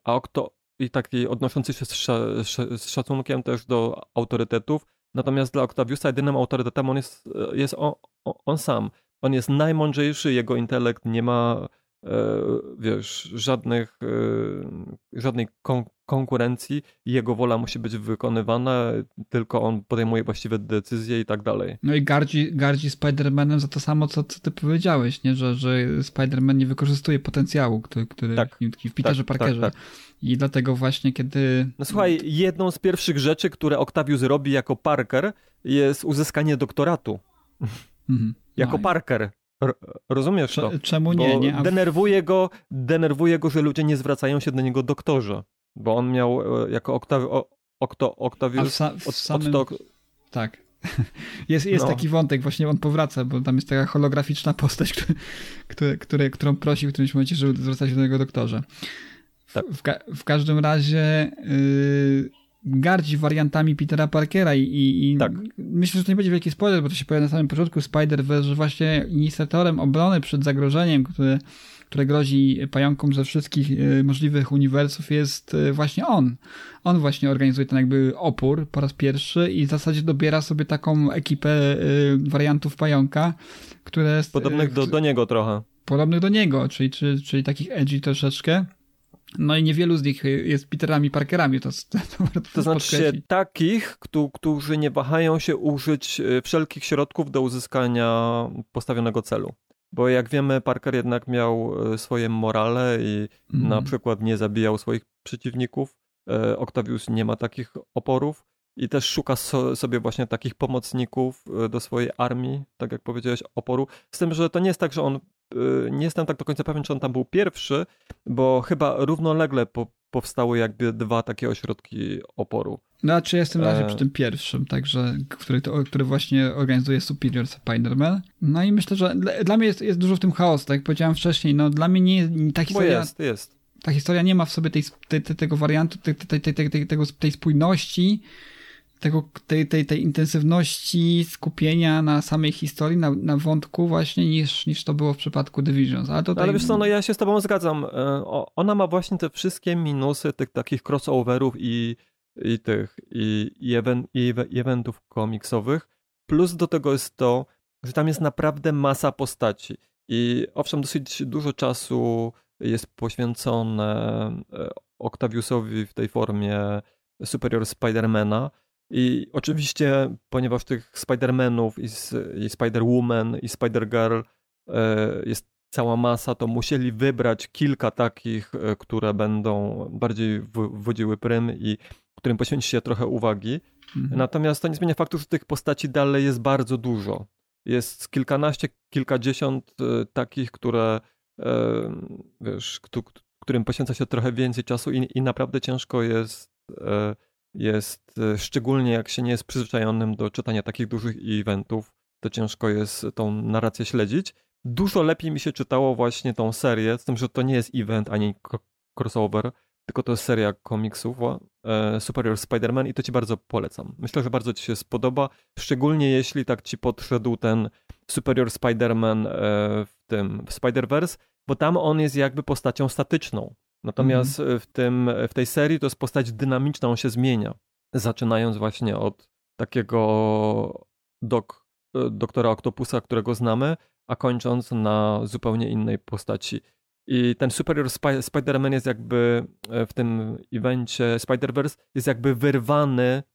a kto, i taki odnoszący się z, z, szacunkiem też do autorytetów. Natomiast dla Octaviusa jedynym autorytetem on jest, jest on, on sam. On jest najmądrzejszy, jego intelekt nie ma E, wiesz, żadnych, e, żadnej kon konkurencji, jego wola musi być wykonywana, tylko on podejmuje właściwe decyzje i tak dalej. No i gardzi, gardzi Spider-Manem za to samo, co, co ty powiedziałeś, nie? Że, że Spider-Man nie wykorzystuje potencjału, który, który tak, w Peterze tak, Parkerze. Tak, tak. I dlatego właśnie kiedy... No słuchaj, jedną z pierwszych rzeczy, które Octavius robi jako Parker jest uzyskanie doktoratu. Mhm. jako no Parker. Rozumiesz to? Czemu nie? nie? Denerwuje, go, denerwuje go, że ludzie nie zwracają się do niego doktorze, bo on miał e, jako Octav Octo Octavius... Sa od, samym... od to... Tak. [LAUGHS] Jest, jest no. taki wątek, właśnie on powraca, bo tam jest taka holograficzna postać, który, który, który, którą prosi w którymś momencie, żeby zwracać się do niego doktorze. Tak. W, ka w, każdym razie... Yy gardzi wariantami Petera Parkera i, i, i tak. myślę, że to nie będzie wielki spoiler, bo to się pojawia na samym początku Spider-Verse, że właśnie inicjatorem obrony przed zagrożeniem, które które grozi pająkom ze wszystkich e, możliwych uniwersów jest e, właśnie on. On właśnie organizuje ten jakby opór po raz pierwszy i w zasadzie dobiera sobie taką ekipę e, wariantów pająka, które... Podobnych do, do niego trochę. Podobnych do niego, czyli, czyli, czyli takich edgy troszeczkę. No i niewielu z nich jest Peterami Parkerami. To, [LAUGHS] to, to, to znaczy takich, którzy nie wahają się użyć wszelkich środków do uzyskania postawionego celu. Bo jak wiemy, Parker jednak miał e, swoje morale i mm. na przykład nie zabijał swoich przeciwników. E, Octavius nie ma takich oporów i też szuka so, sobie właśnie takich pomocników e, do swojej armii, tak jak powiedziałeś, oporu. Z tym, że to nie jest tak, że on, nie jestem tak do końca pewien, czy on tam był pierwszy, bo chyba równolegle po, powstały jakby dwa takie ośrodki oporu. No, czy jestem na razie e... przy tym pierwszym, także, który, to, który właśnie organizuje Superior Spider-Man. No i myślę, że dla, dla mnie jest, jest dużo w tym chaosu, tak jak powiedziałem wcześniej, no dla mnie nie, ta historia... Bo jest, jest. Ta historia nie ma w sobie tej, tej, tego wariantu, tej, tej, tej spójności, tego, tej, tej, tej intensywności skupienia na samej historii, na, na wątku właśnie, niż, niż to było w przypadku Divisions. Ale, tutaj... Ale wiesz co, no ja się z tobą zgadzam. E, ona ma właśnie te wszystkie minusy tych takich crossoverów i, i tych, i, i, event, i eventów komiksowych. Plus do tego jest to, że tam jest naprawdę masa postaci. I owszem, dosyć dużo czasu jest poświęcone e, Octaviusowi w tej formie Superior Spidermana, i oczywiście, ponieważ tych Spider-Manów i, i Spider-Woman i Spider-Girl e, jest cała masa, to musieli wybrać kilka takich, e, które będą bardziej wodziły prym i którym poświęci się trochę uwagi. Mhm. Natomiast to nie zmienia faktu, że tych postaci dalej jest bardzo dużo. Jest kilkanaście, kilkadziesiąt e, takich, które wiesz, którym poświęca się trochę więcej czasu i, i naprawdę ciężko jest jest e, szczególnie jak się nie jest przyzwyczajonym do czytania takich dużych eventów, to ciężko jest tą narrację śledzić. Dużo lepiej mi się czytało właśnie tą serię, z tym, że to nie jest event ani crossover, tylko to jest seria komiksów e, Superior Spider-Man i to ci bardzo polecam. Myślę, że bardzo ci się spodoba, szczególnie jeśli tak ci podszedł ten Superior Spider-Man e, w tym w Spider-Verse, bo tam on jest jakby postacią statyczną. Natomiast mhm. w, tym, w tej serii to jest postać dynamiczna, on się zmienia. Zaczynając właśnie od takiego dok, doktora Octopusa, którego znamy, a kończąc na zupełnie innej postaci. I ten Superior Sp- Spider-Man jest jakby w tym evencie Spider-Verse jest jakby wyrwany E,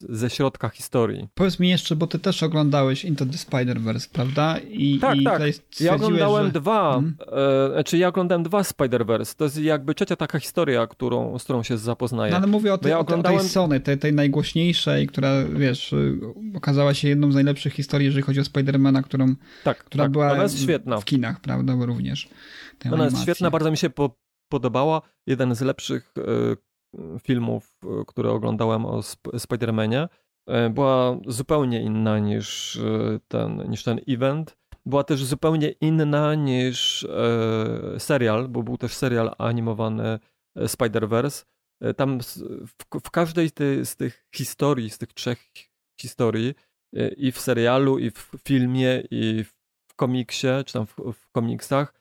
ze środka historii. Powiedz mi jeszcze, bo ty też oglądałeś Into the Spider-Verse, prawda? I, tak, i tak. Ja oglądałem że... dwa, hmm? e, znaczy ja oglądałem dwa Spider-Verse. To jest jakby trzecia taka historia, którą, z którą się zapoznaję. No ale mówię o, ty, ja oglądałem... o tej Sony, tej, tej najgłośniejszej, która, wiesz, okazała się jedną z najlepszych historii, jeżeli chodzi o Spidermana, którą, tak, która tak. była Ona jest świetna. w kinach, prawda, bo również. Ona jest świetna, bardzo mi się po, podobała. Jeden z lepszych e, filmów, e, które oglądałem o Sp Spider-Manie, e, była zupełnie inna niż e, ten, niż ten event. Była też zupełnie inna niż serial, bo był też serial animowany Spider-Verse. Tam w, w każdej z tych historii, z tych trzech historii, i w serialu, i w filmie, i w komiksie, czy tam w, w komiksach,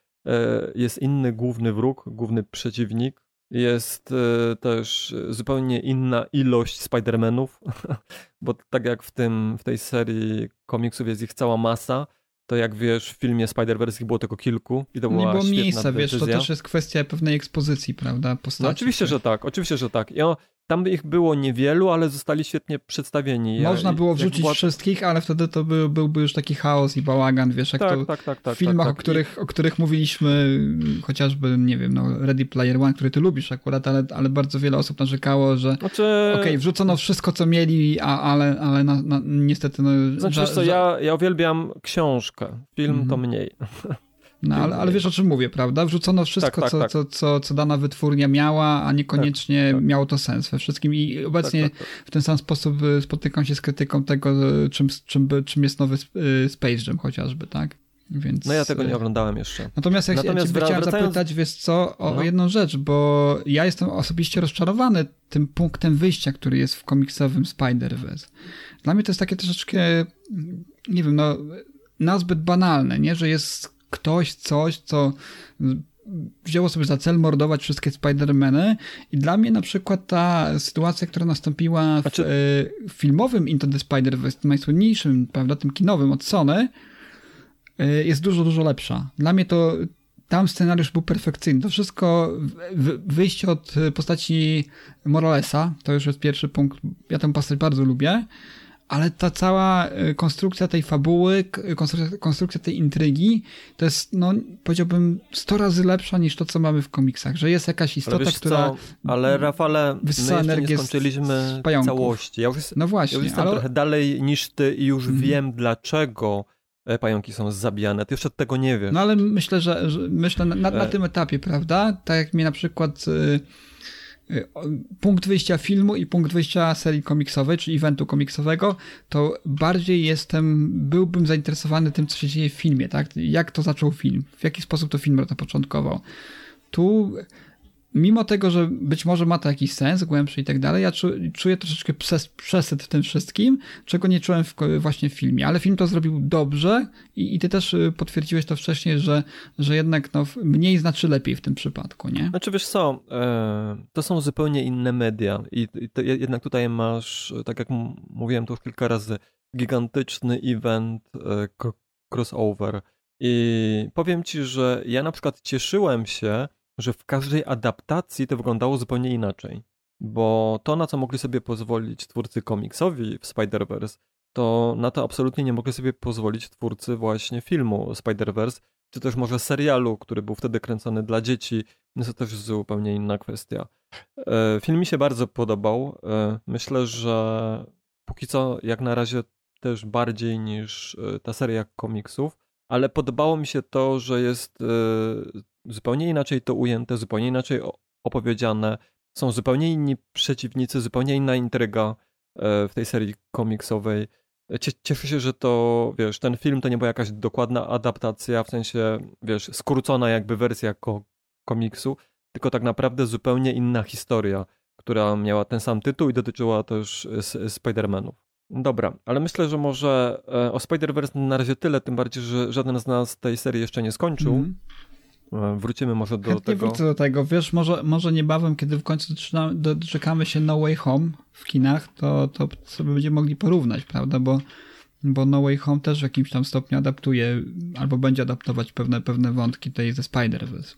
jest inny główny wróg, główny przeciwnik, jest e, też zupełnie inna ilość Spider-Manów, [LAUGHS] bo tak jak w, tym, w tej serii komiksów jest ich cała masa, to jak wiesz, w filmie Spider-Verse ich było tylko kilku i to była Nie było miejsca, wiesz, to też jest kwestia pewnej ekspozycji, prawda, postaci. No, oczywiście, że tak, oczywiście, że tak. I o, tam ich było niewielu, ale zostali świetnie przedstawieni. Można było wrzucić była... wszystkich, ale wtedy to by, byłby już taki chaos i bałagan, wiesz, jak tak, to tak, tak, tak, w filmach, tak, tak. O, których, o których mówiliśmy, chociażby, nie wiem, no Ready Player One, który ty lubisz akurat, ale, ale bardzo wiele osób narzekało, że znaczy... okej, okay, wrzucono wszystko, co mieli, a, ale, ale na, na, niestety... No, znaczy, za, co, ja, ja uwielbiam książkę, film mm to mniej. [LAUGHS] No, ale, ale wiesz o czym mówię, prawda? Wrzucono wszystko, tak, tak, co, tak. Co, co, co dana wytwórnia miała, a niekoniecznie tak, tak. miało to sens we wszystkim. I obecnie tak, w ten sam sposób y, spotykam się z krytyką tego, y, czym, czym, czym jest nowy y, Space Jam chociażby, tak? Więc... No ja tego nie oglądałem jeszcze. Natomiast, jak, Natomiast ja chciałem wracając... zapytać, wiesz co, o no. jedną rzecz, bo ja jestem osobiście rozczarowany tym punktem wyjścia, który jest w komiksowym Spider-Verse. Dla mnie to jest takie troszeczkę, nie wiem, no, nazbyt banalne, nie? Że jest ktoś, coś, co wzięło sobie za cel mordować wszystkie Spider-Many i dla mnie na przykład ta sytuacja, która nastąpiła w Znaczy- e, filmowym Into the Spider-Verse, najsłynniejszym, prawda, tym kinowym od Sony, e, jest dużo, dużo lepsza. Dla mnie to tam scenariusz był perfekcyjny. To wszystko, wyjście od postaci Moralesa, to już jest pierwszy punkt, ja tę postać bardzo lubię, ale ta cała e, konstrukcja tej fabuły, konstrukcja, konstrukcja tej intrygi, to jest, no, powiedziałbym, 100 razy lepsza niż to, co mamy w komiksach, że jest jakaś Ale istota, wiesz która... co, ale Rafale, my nie energię z- skończyliśmy całości. Ja już, jest, No ja właśnie, już jestem ale... trochę dalej niż ty i już Mhm. wiem, dlaczego e, pająki są zabijane. Ty jeszcze tego nie wiesz. No ale myślę, że, że myślę na, na, na E. tym etapie, prawda? Tak jak mnie na przykład y, y, o- punkt wyjścia filmu i punkt wyjścia serii komiksowej, czy eventu komiksowego, to bardziej jestem, byłbym zainteresowany tym, co się dzieje w filmie, tak? Jak to zaczął film, w jaki sposób to film zapoczątkował. Tu, mimo tego, że być może ma to jakiś sens głębszy i tak dalej, ja czu, czuję troszeczkę przes, przesyt w tym wszystkim, czego nie czułem w, właśnie w filmie, ale film to zrobił dobrze i, i ty też y, potwierdziłeś to wcześniej, że, że jednak no, mniej znaczy lepiej w tym przypadku, nie? Znaczy wiesz co, e, to są zupełnie inne media i, i jednak tutaj masz, tak jak mówiłem to już kilka razy, gigantyczny event e, cro- crossover i powiem ci, że ja na przykład cieszyłem się, że w każdej adaptacji to wyglądało zupełnie inaczej, bo to na co mogli sobie pozwolić twórcy komiksowi w Spider-Verse, to na to absolutnie nie mogli sobie pozwolić twórcy właśnie filmu Spider-Verse, czy też może serialu, który był wtedy kręcony dla dzieci, to też zupełnie inna kwestia. E, Film mi się bardzo podobał. E, Myślę, że póki co, jak na razie, też bardziej niż e, ta seria komiksów, ale podobało mi się to, że jest zupełnie inaczej to ujęte, zupełnie inaczej opowiedziane. Są zupełnie inni przeciwnicy, zupełnie inna intryga e, w tej serii komiksowej. Cie- Cieszę się, że to, wiesz, ten film to nie była jakaś dokładna adaptacja, w sensie, wiesz, skrócona jakby wersja ko komiksu, tylko tak naprawdę zupełnie inna historia, która miała ten sam tytuł i dotyczyła też s- Spider-Manów. Dobra, ale myślę, że może e, o Spider-Verse na razie tyle, tym bardziej, że żaden z nas tej serii jeszcze nie skończył. Mhm. E, Wrócimy może do Chętnie tego. wrócę do tego. Wiesz, może, może niebawem, kiedy w końcu doczekamy się No Way Home w kinach, to, to sobie będziemy mogli porównać, prawda? Bo, bo No Way Home też w jakimś tam stopniu adaptuje, albo będzie adaptować pewne, pewne wątki tej ze Spider-Verse.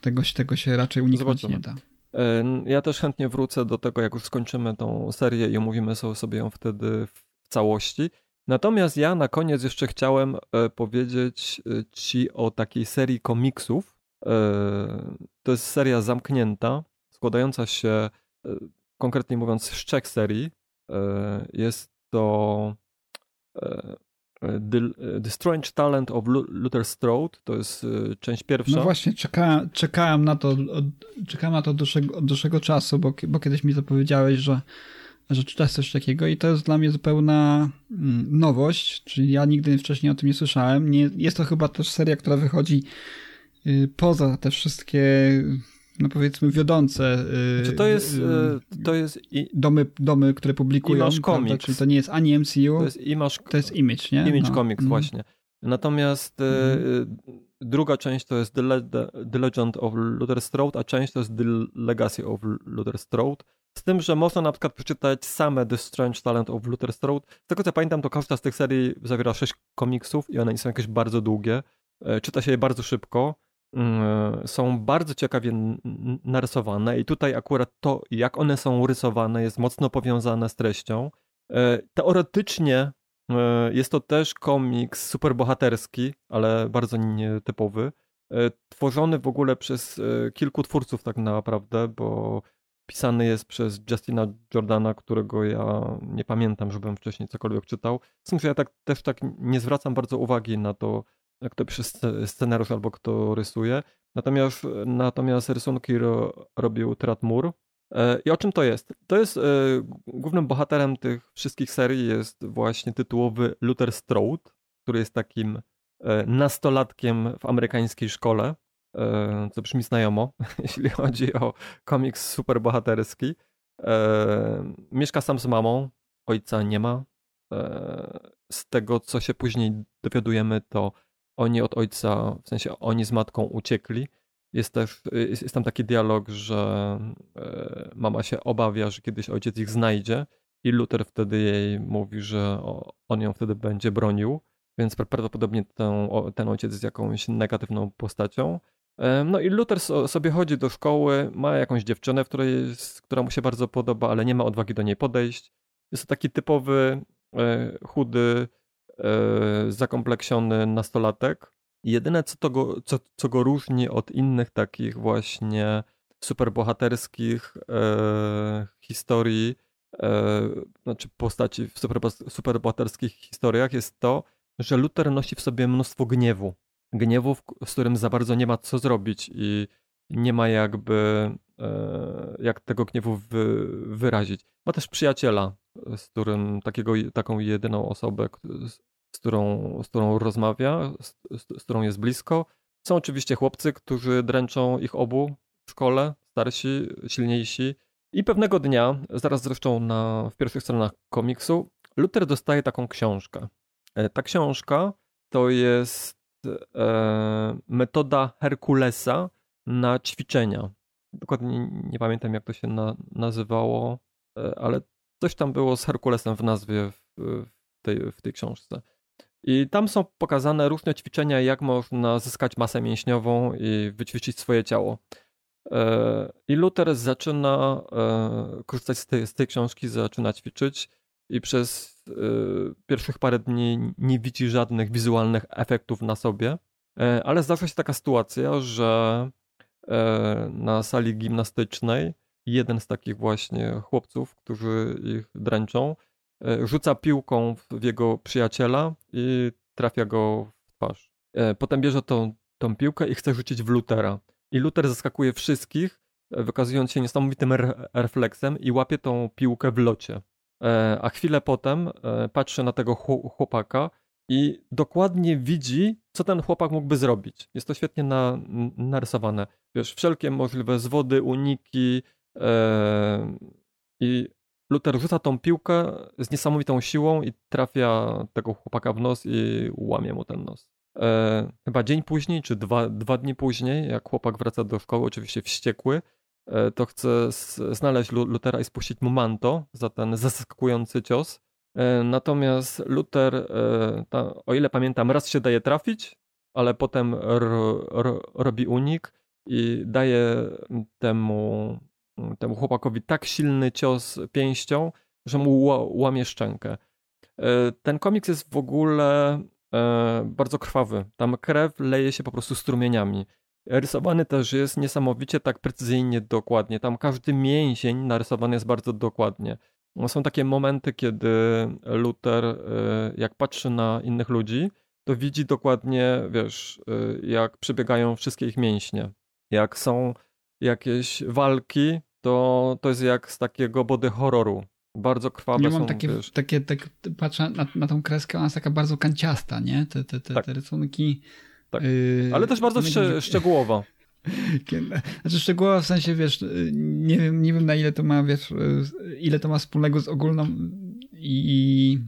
Tego, się- tego się raczej uniknąć Zobaczymy. nie da. E, Ja też chętnie wrócę do tego, jak już skończymy tą serię i omówimy so- sobie ją wtedy w całości. Natomiast ja na koniec jeszcze chciałem e, powiedzieć e, ci o takiej serii komiksów. E, To jest seria zamknięta, składająca się, konkretnie mówiąc, z trzech serii. Jest to The, Strange Talent of Lu- Luther Strode, to jest część pierwsza. No właśnie, czekałem, czekałem na to, czekałem na to od dłuższego, od dłuższego czasu, bo, bo kiedyś mi zapowiedziałeś, że, że czytasz coś takiego i to jest dla mnie zupełna mm, nowość, czyli ja nigdy wcześniej o tym nie słyszałem. Nie, jest to chyba też seria, która wychodzi y, poza te wszystkie, no powiedzmy, wiodące y, Znaczy to jest, y, to jest i, domy, domy, które publikują, Image? Comics. czyli to nie jest ani MCU, to jest Image, to jest Image, nie? Image No. Comics Mm. właśnie. Natomiast Mhm. druga część to jest The, Le The Legend of Luther Strode, a część to jest The Legacy of Luther Strode. Z tym, że można na przykład przeczytać same The Strange Talent of Luther Strode. Z tego co pamiętam, to każda z tych serii zawiera sześć komiksów i one nie są jakieś bardzo długie. E, Czyta się je bardzo szybko. Mm, Są bardzo ciekawie narysowane i tutaj akurat to, jak one są rysowane, jest mocno powiązane z treścią. E, Teoretycznie e, jest to też komiks superbohaterski, ale bardzo nietypowy. E, Tworzony w ogóle przez e, kilku twórców tak naprawdę, bo pisany jest przez Justina Jordana, którego ja nie pamiętam, żebym wcześniej cokolwiek czytał. Tym, że ja tak, też tak nie zwracam bardzo uwagi na to, kto pisze sce- scenariusz albo kto rysuje. Natomiast, natomiast rysunki ro, robił Trat Moore. E, I o czym to jest? To jest e, głównym bohaterem tych wszystkich serii jest właśnie tytułowy Luther Strode, który jest takim e, nastolatkiem w amerykańskiej szkole, co brzmi znajomo, [LAUGHS] jeśli chodzi o komiks superbohaterski. E, Mieszka sam z mamą, ojca nie ma. E, Z tego, co się później dowiadujemy, to oni od ojca, w sensie oni z matką uciekli. Jest też, jest, jest tam taki dialog, że e, mama się obawia, że kiedyś ojciec ich znajdzie i Luther wtedy jej mówi, że on ją wtedy będzie bronił, więc prawdopodobnie ten, ten ojciec jest jakąś negatywną postacią. No i Luther sobie chodzi do szkoły, ma jakąś dziewczynę, która mu się bardzo podoba, ale nie ma odwagi do niej podejść. Jest to taki typowy, e, chudy, e, zakompleksiony nastolatek. Jedyne, co, to go, co, co go różni od innych takich właśnie superbohaterskich e, historii, e, znaczy postaci w super, superbohaterskich historiach, jest to, że Luther nosi w sobie mnóstwo gniewu gniewu, z którym za bardzo nie ma co zrobić i nie ma jakby e, jak tego gniewu wy, wyrazić. Ma też przyjaciela, z którym takiego, taką jedyną osobę, z którą, z którą rozmawia, z, z którą jest blisko. Są oczywiście chłopcy, którzy dręczą ich obu w szkole, starsi, silniejsi. I pewnego dnia, zaraz zresztą na, w pierwszych stronach komiksu, Luther dostaje taką książkę. E, ta książka to jest e, metoda Herkulesa na ćwiczenia. Dokładnie nie, pamiętam, jak to się na, nazywało, e, ale coś tam było z Herkulesem w nazwie w, w, tej, w tej książce. I tam są pokazane różne ćwiczenia, jak można zyskać masę mięśniową i wyćwiczyć swoje ciało. E, I Luther zaczyna e, korzystać z tej, z tej książki, zaczyna ćwiczyć i przez y, pierwszych parę dni nie widzi żadnych wizualnych efektów na sobie, e, ale zdarza się taka sytuacja, że e, na sali gimnastycznej jeden z takich właśnie chłopców, którzy ich dręczą, e, rzuca piłką w jego przyjaciela i trafia go w twarz. Potem bierze tą, tą piłkę i chce rzucić w Lutera. I Luther zaskakuje wszystkich, wykazując się niesamowitym refleksem i łapie tą piłkę w locie. E, a chwilę potem e, patrzy na tego chłopaka i dokładnie widzi, co ten chłopak mógłby zrobić. Jest to świetnie na, narysowane. Wiesz, wszelkie możliwe zwody, uniki e, i Luther rzuca tą piłkę z niesamowitą siłą i trafia tego chłopaka w nos i łamie mu ten nos. E, chyba dzień później, czy dwa, dwa dni później, jak chłopak wraca do szkoły, oczywiście wściekły, to chce znaleźć Lutera i spuścić mu manto za ten zaskakujący cios. E, natomiast Luther, e, o ile pamiętam, raz się daje trafić, ale potem ro, ro, robi unik i daje temu, temu chłopakowi tak silny cios pięścią, że mu łamie szczękę. Ten komiks jest w ogóle bardzo krwawy. Tam krew leje się po prostu strumieniami. Rysowany też jest niesamowicie tak precyzyjnie, dokładnie. Tam każdy mięsień narysowany jest bardzo dokładnie. Są takie momenty, kiedy Luther, y, jak patrzy na innych ludzi, to widzi dokładnie, wiesz, y, jak przebiegają wszystkie ich mięśnie. Jak są jakieś walki, to, to jest jak z takiego body horroru. Bardzo krwawe ja mam są, takie, wiesz... takie, tak, patrzę na, na tą kreskę, ona jest taka bardzo kanciasta, nie? Te, te, te, tak. te rysunki tak. Yy, Ale też bardzo szcz szczegółowo. [LAUGHS] Znaczy szczegółowo w sensie, wiesz, nie wiem, nie wiem na ile to ma, wiesz, ile to ma wspólnego z ogólną i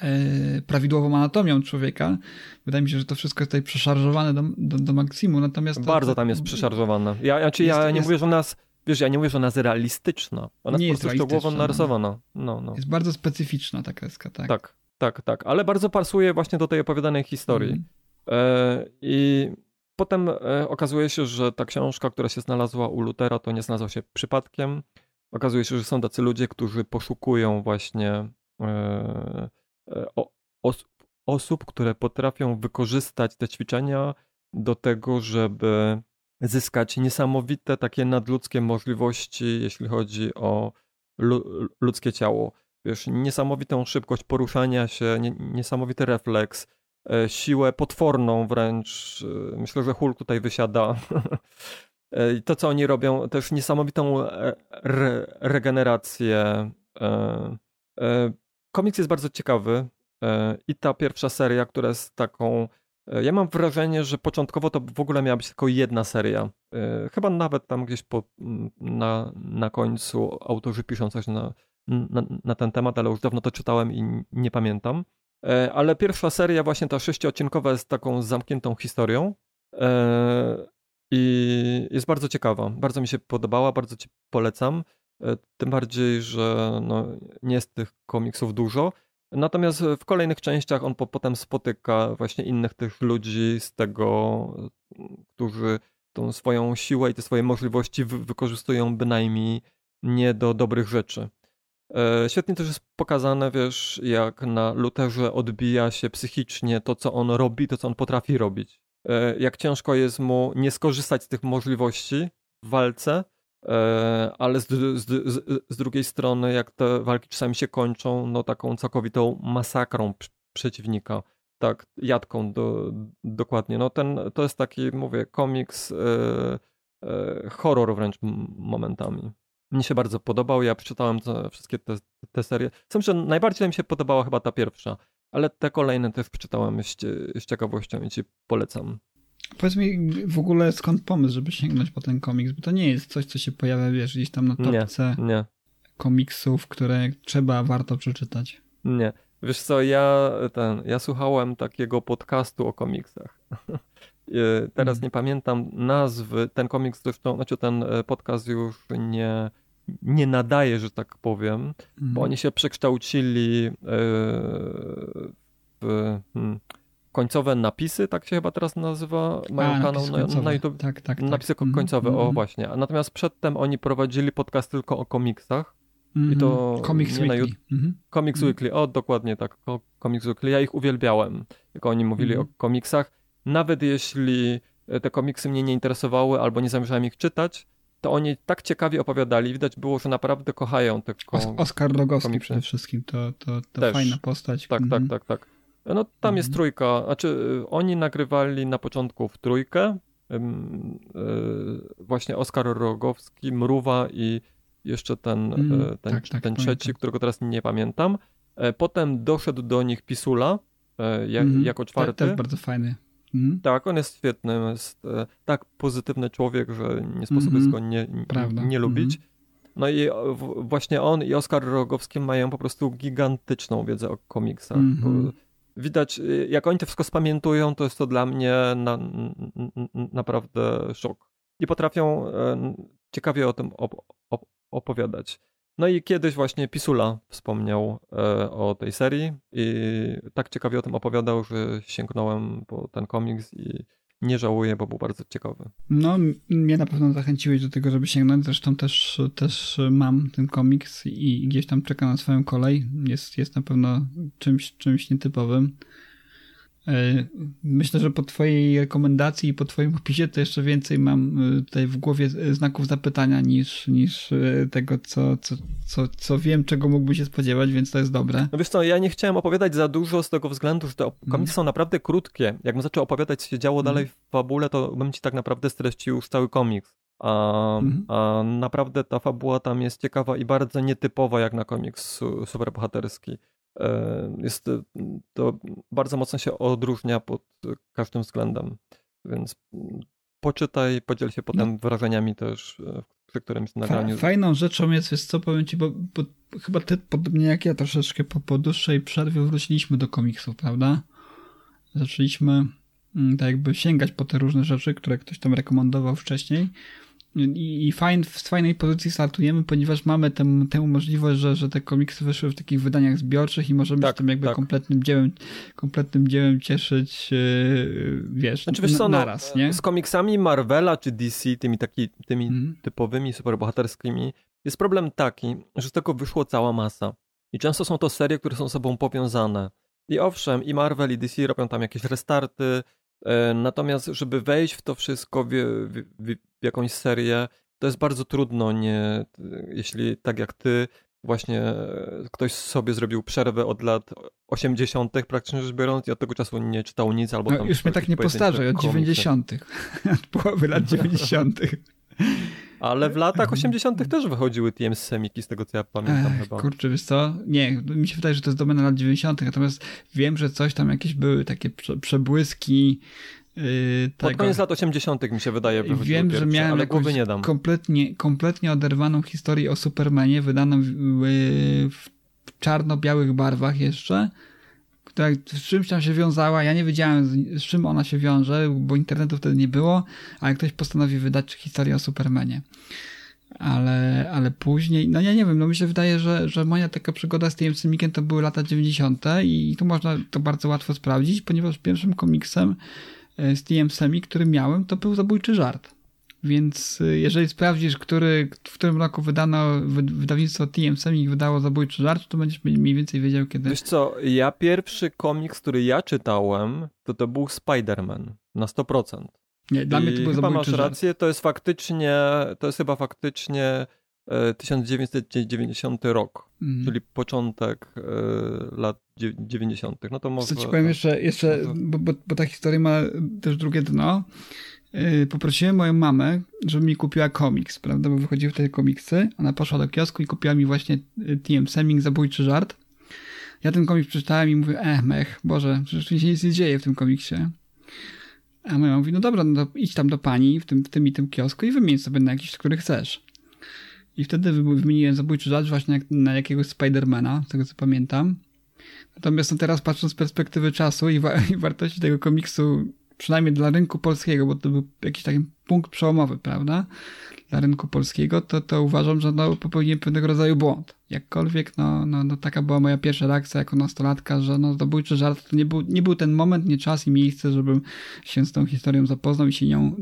e, prawidłową anatomią człowieka. Wydaje mi się, że to wszystko jest tutaj przeszarżowane do, do, do maksimum, natomiast... To, bardzo tam jest przeszarżowane. Ja, znaczy, ja jest, nie mówię, że nas... Wiesz, ja nie mówię, że ona jest realistyczna. Ona nie jest po prostu szczegółowo narysowana. No, no. Jest bardzo specyficzna ta kreska, tak? Tak, tak, tak. Ale bardzo pasuje właśnie do tej opowiadanej historii. Mm. E, I potem e, okazuje się, że ta książka, która się znalazła u Lutera, to nie znalazła się przypadkiem. Okazuje się, że są tacy ludzie, którzy poszukują właśnie e, osób, które potrafią wykorzystać te ćwiczenia do tego, żeby zyskać niesamowite takie nadludzkie możliwości, jeśli chodzi o ludzkie ciało. Wiesz, niesamowitą szybkość poruszania się, niesamowity refleks, siłę potworną wręcz. E, myślę, że Hulk tutaj wysiada. [LAUGHS] E, I to, co oni robią, też niesamowitą re regenerację. Komiks jest bardzo ciekawy i ta pierwsza seria, która jest taką. Ja mam wrażenie, że początkowo to w ogóle miała być tylko jedna seria. Chyba nawet tam gdzieś po, na, na końcu autorzy piszą coś na, na, na ten temat, ale już dawno to czytałem i nie pamiętam. E, ale pierwsza seria, właśnie ta sześciodcinkowa, jest taką zamkniętą historią e, i jest bardzo ciekawa. Bardzo mi się podobała, bardzo ci polecam. E, tym bardziej, że no, nie jest tych komiksów dużo. Natomiast w kolejnych częściach on po, potem spotyka właśnie innych tych ludzi z tego, którzy tą swoją siłę i te swoje możliwości wy wykorzystują bynajmniej nie do dobrych rzeczy. E, świetnie też jest pokazane, wiesz, jak na Luterze odbija się psychicznie to, co on robi, to, co on potrafi robić. E, jak ciężko jest mu nie skorzystać z tych możliwości w walce, e, ale z, z, z, drugiej strony, jak te walki czasami się kończą, no taką całkowitą masakrą przeciwnika. Tak, jadką do, dokładnie. No ten, to jest taki, mówię, komiks, horror wręcz momentami. Mnie się bardzo podobał, ja przeczytałem te, wszystkie te, te serie. Sam, że najbardziej mi się podobała chyba ta pierwsza, ale te kolejne też przeczytałem z, z ciekawością i ci polecam. Powiedz mi w ogóle skąd pomysł, żeby sięgnąć po ten komiks, bo to nie jest coś, co się pojawia, wiesz, gdzieś tam na topce nie, nie. komiksów, które trzeba, warto przeczytać. Nie. Wiesz co, ja ten, ja słuchałem takiego podcastu o komiksach. [LAUGHS] Teraz mm. nie pamiętam nazwy. Ten komiks zresztą, znaczy ten e, podcast już nie, nie nadaje, że tak powiem, mm. bo mhm. oni się przekształcili e, w hmm, końcowe napisy, tak się chyba teraz nazywa, mają A, kanał na, na, YouTube. Tak, tak, tak. Napisy tak. końcowe, mm. o mhm. właśnie. Natomiast przedtem oni prowadzili podcast tylko o komiksach. Mm -hmm. I to mhm. Comics Weekly. Na mm -hmm. Comics -hmm. Weekly, o dokładnie tak, Comics Weekly. Ja ich uwielbiałem, jak oni mówili o komiksach. Nawet jeśli te komiksy mnie nie interesowały albo nie zamierzałem ich czytać, to oni tak ciekawie opowiadali. Widać było, że naprawdę kochają te komiksy. Oskar Rogowski przede wszystkim, to, to, to fajna postać. Tak, tak, tak, tak. No tam mhm. jest trójka, znaczy oni nagrywali na początku w trójkę, yy, właśnie Oskar Rogowski, Mruwa i jeszcze ten, mm, ten, tak, tak, ten trzeci, którego teraz nie pamiętam. E, potem doszedł do nich Pisula e, jak, mm, jako czwarty. To, jest bardzo fajny. Mm. Tak, on jest świetny, jest tak pozytywny człowiek, że nie sposób mm -hmm. go nie, nie, nie lubić. -hmm. No i właśnie on i Oskar Rogowski mają po prostu gigantyczną wiedzę o komiksach. -hmm. Widać, y, jak oni to wszystko spamiętują, to jest to dla mnie na, naprawdę szok. I potrafią ciekawie o tym op op opowiadać. No i kiedyś właśnie Pisula wspomniał e, o tej serii i tak ciekawie o tym opowiadał, że sięgnąłem po ten komiks i nie żałuję, bo był bardzo ciekawy. No, mnie na pewno zachęciłeś do tego, żeby sięgnąć. Zresztą też, też mam ten komiks i gdzieś tam czeka na swoją kolej. Jest, jest na pewno czymś, czymś nietypowym. Myślę, że po Twojej rekomendacji i po Twoim opisie to jeszcze więcej mam e, tutaj w głowie znaków zapytania niż, niż e, tego, co, co, co, co wiem, czego mógłbym się spodziewać, więc to jest dobre. No wiesz co, ja nie chciałem opowiadać za dużo z tego względu, że te komiksy mm. są naprawdę krótkie. Jakbym zaczął opowiadać, co się działo mm. dalej w fabule, to bym Ci tak naprawdę streścił już cały komiks. A, mm. a naprawdę ta fabuła tam jest ciekawa i bardzo nietypowa jak na komiks superbohaterski. Jest e, to bardzo mocno się odróżnia pod każdym względem. Więc poczytaj, podziel się potem no. wrażeniami też e, przy którymś nagraniu. Fajną rzeczą jest, jest co powiem ci, bo, bo chyba ty, podobnie jak ja, troszeczkę po, po dłuższej przerwie wróciliśmy do komiksów, prawda? Zaczęliśmy mm, tak jakby sięgać po te różne rzeczy, które ktoś tam rekomendował wcześniej i, i fajn, w fajnej pozycji startujemy, ponieważ mamy tę, tę możliwość, że, że te komiksy wyszły w takich wydaniach zbiorczych i możemy tak, się tym jakby tak. kompletnym dziełem, kompletnym dziełem cieszyć, yy, wiesz, znaczy, wiesz co, no, naraz, no, nie? Z komiksami Marvela czy DC, tymi taki, tymi mm. typowymi superbohaterskimi, jest problem taki, że z tego wyszło cała masa. I często są to serie, które są sobą powiązane. I owszem, i Marvel, i DC robią tam jakieś restarty, natomiast, żeby wejść w to wszystko, w, w, w, jakąś serię, to jest bardzo trudno, nie, jeśli tak jak ty, właśnie ktoś sobie zrobił przerwę od lat 80., praktycznie rzecz biorąc, i od tego czasu nie czytał nic albo no, tam. Już mnie tak nie postarzaj, od 90., [LAUGHS] od połowy lat 90. Ale w latach 80. też wychodziły TM Semiki, z tego co ja pamiętam Ech, chyba. Kurczę, wiesz co? Nie, mi się wydaje, że to jest domena lat 90., natomiast wiem, że coś tam jakieś były takie przebłyski. Yy, Pod tego. koniec lat 80. mi się wydaje, Wiem, pierwsze, że miałem ale głowy nie dam. Kompletnie, kompletnie oderwaną historię o Supermanie, wydaną w, w czarno-białych barwach jeszcze która z czymś tam się wiązała. Ja nie wiedziałem, z, z czym ona się wiąże, bo internetu wtedy nie było, ale ktoś postanowił wydać historię o Supermanie. Ale, ale później, no ja nie wiem, no mi się wydaje, że, że moja taka przygoda z tym Simikiem to były lata 90. i tu można to bardzo łatwo sprawdzić, ponieważ pierwszym komiksem e, z TM Semik, który miałem, to był Zabójczy Żart. Więc y, jeżeli sprawdzisz, który, w którym roku wydano wydawnictwo TM Semik wydało Zabójczy Żart, to będziesz mniej więcej wiedział, kiedy... Wiesz co, ja pierwszy komiks, który ja czytałem, to to był Spider-Man na 100%. Nie, dla I mnie to był chyba Zabójczy masz Żart. rację, to jest faktycznie, to jest chyba faktycznie e, 1990 rok, Mhm. czyli początek e, lat dziew- 90. No to może... Co ci powiem jeszcze, jeszcze może- bo, bo, bo ta historia ma też drugie dno. Yy, Poprosiłem moją mamę, żeby mi kupiła komiks, prawda, bo wychodziły wtedy komiksy. Ona poszła do kiosku i kupiła mi właśnie y, TM Seming Zabójczy Żart. Ja ten komiks przeczytałem i mówię, eh, mech, Boże, przecież tu się nic nie dzieje w tym komiksie. A moja mówi, no dobra, no to idź tam do pani w tym, w tym i tym kiosku i wymień sobie na jakiś, który chcesz. I wtedy wy- wymieniłem Zabójczy Żart właśnie na jakiegoś Spidermana, z tego co pamiętam. Natomiast no teraz patrząc z perspektywy czasu i, wa- [LAUGHS] i wartości tego komiksu, przynajmniej dla rynku polskiego, bo to był jakiś taki punkt przełomowy, prawda? Dla rynku polskiego, to, to uważam, że no, popełniłem pewnego rodzaju błąd. Jakkolwiek, no, no, no taka była moja pierwsza reakcja jako nastolatka, że no zabójczy żart to nie był, nie był ten moment, nie czas i miejsce, żebym się z tą historią zapoznał i się nią,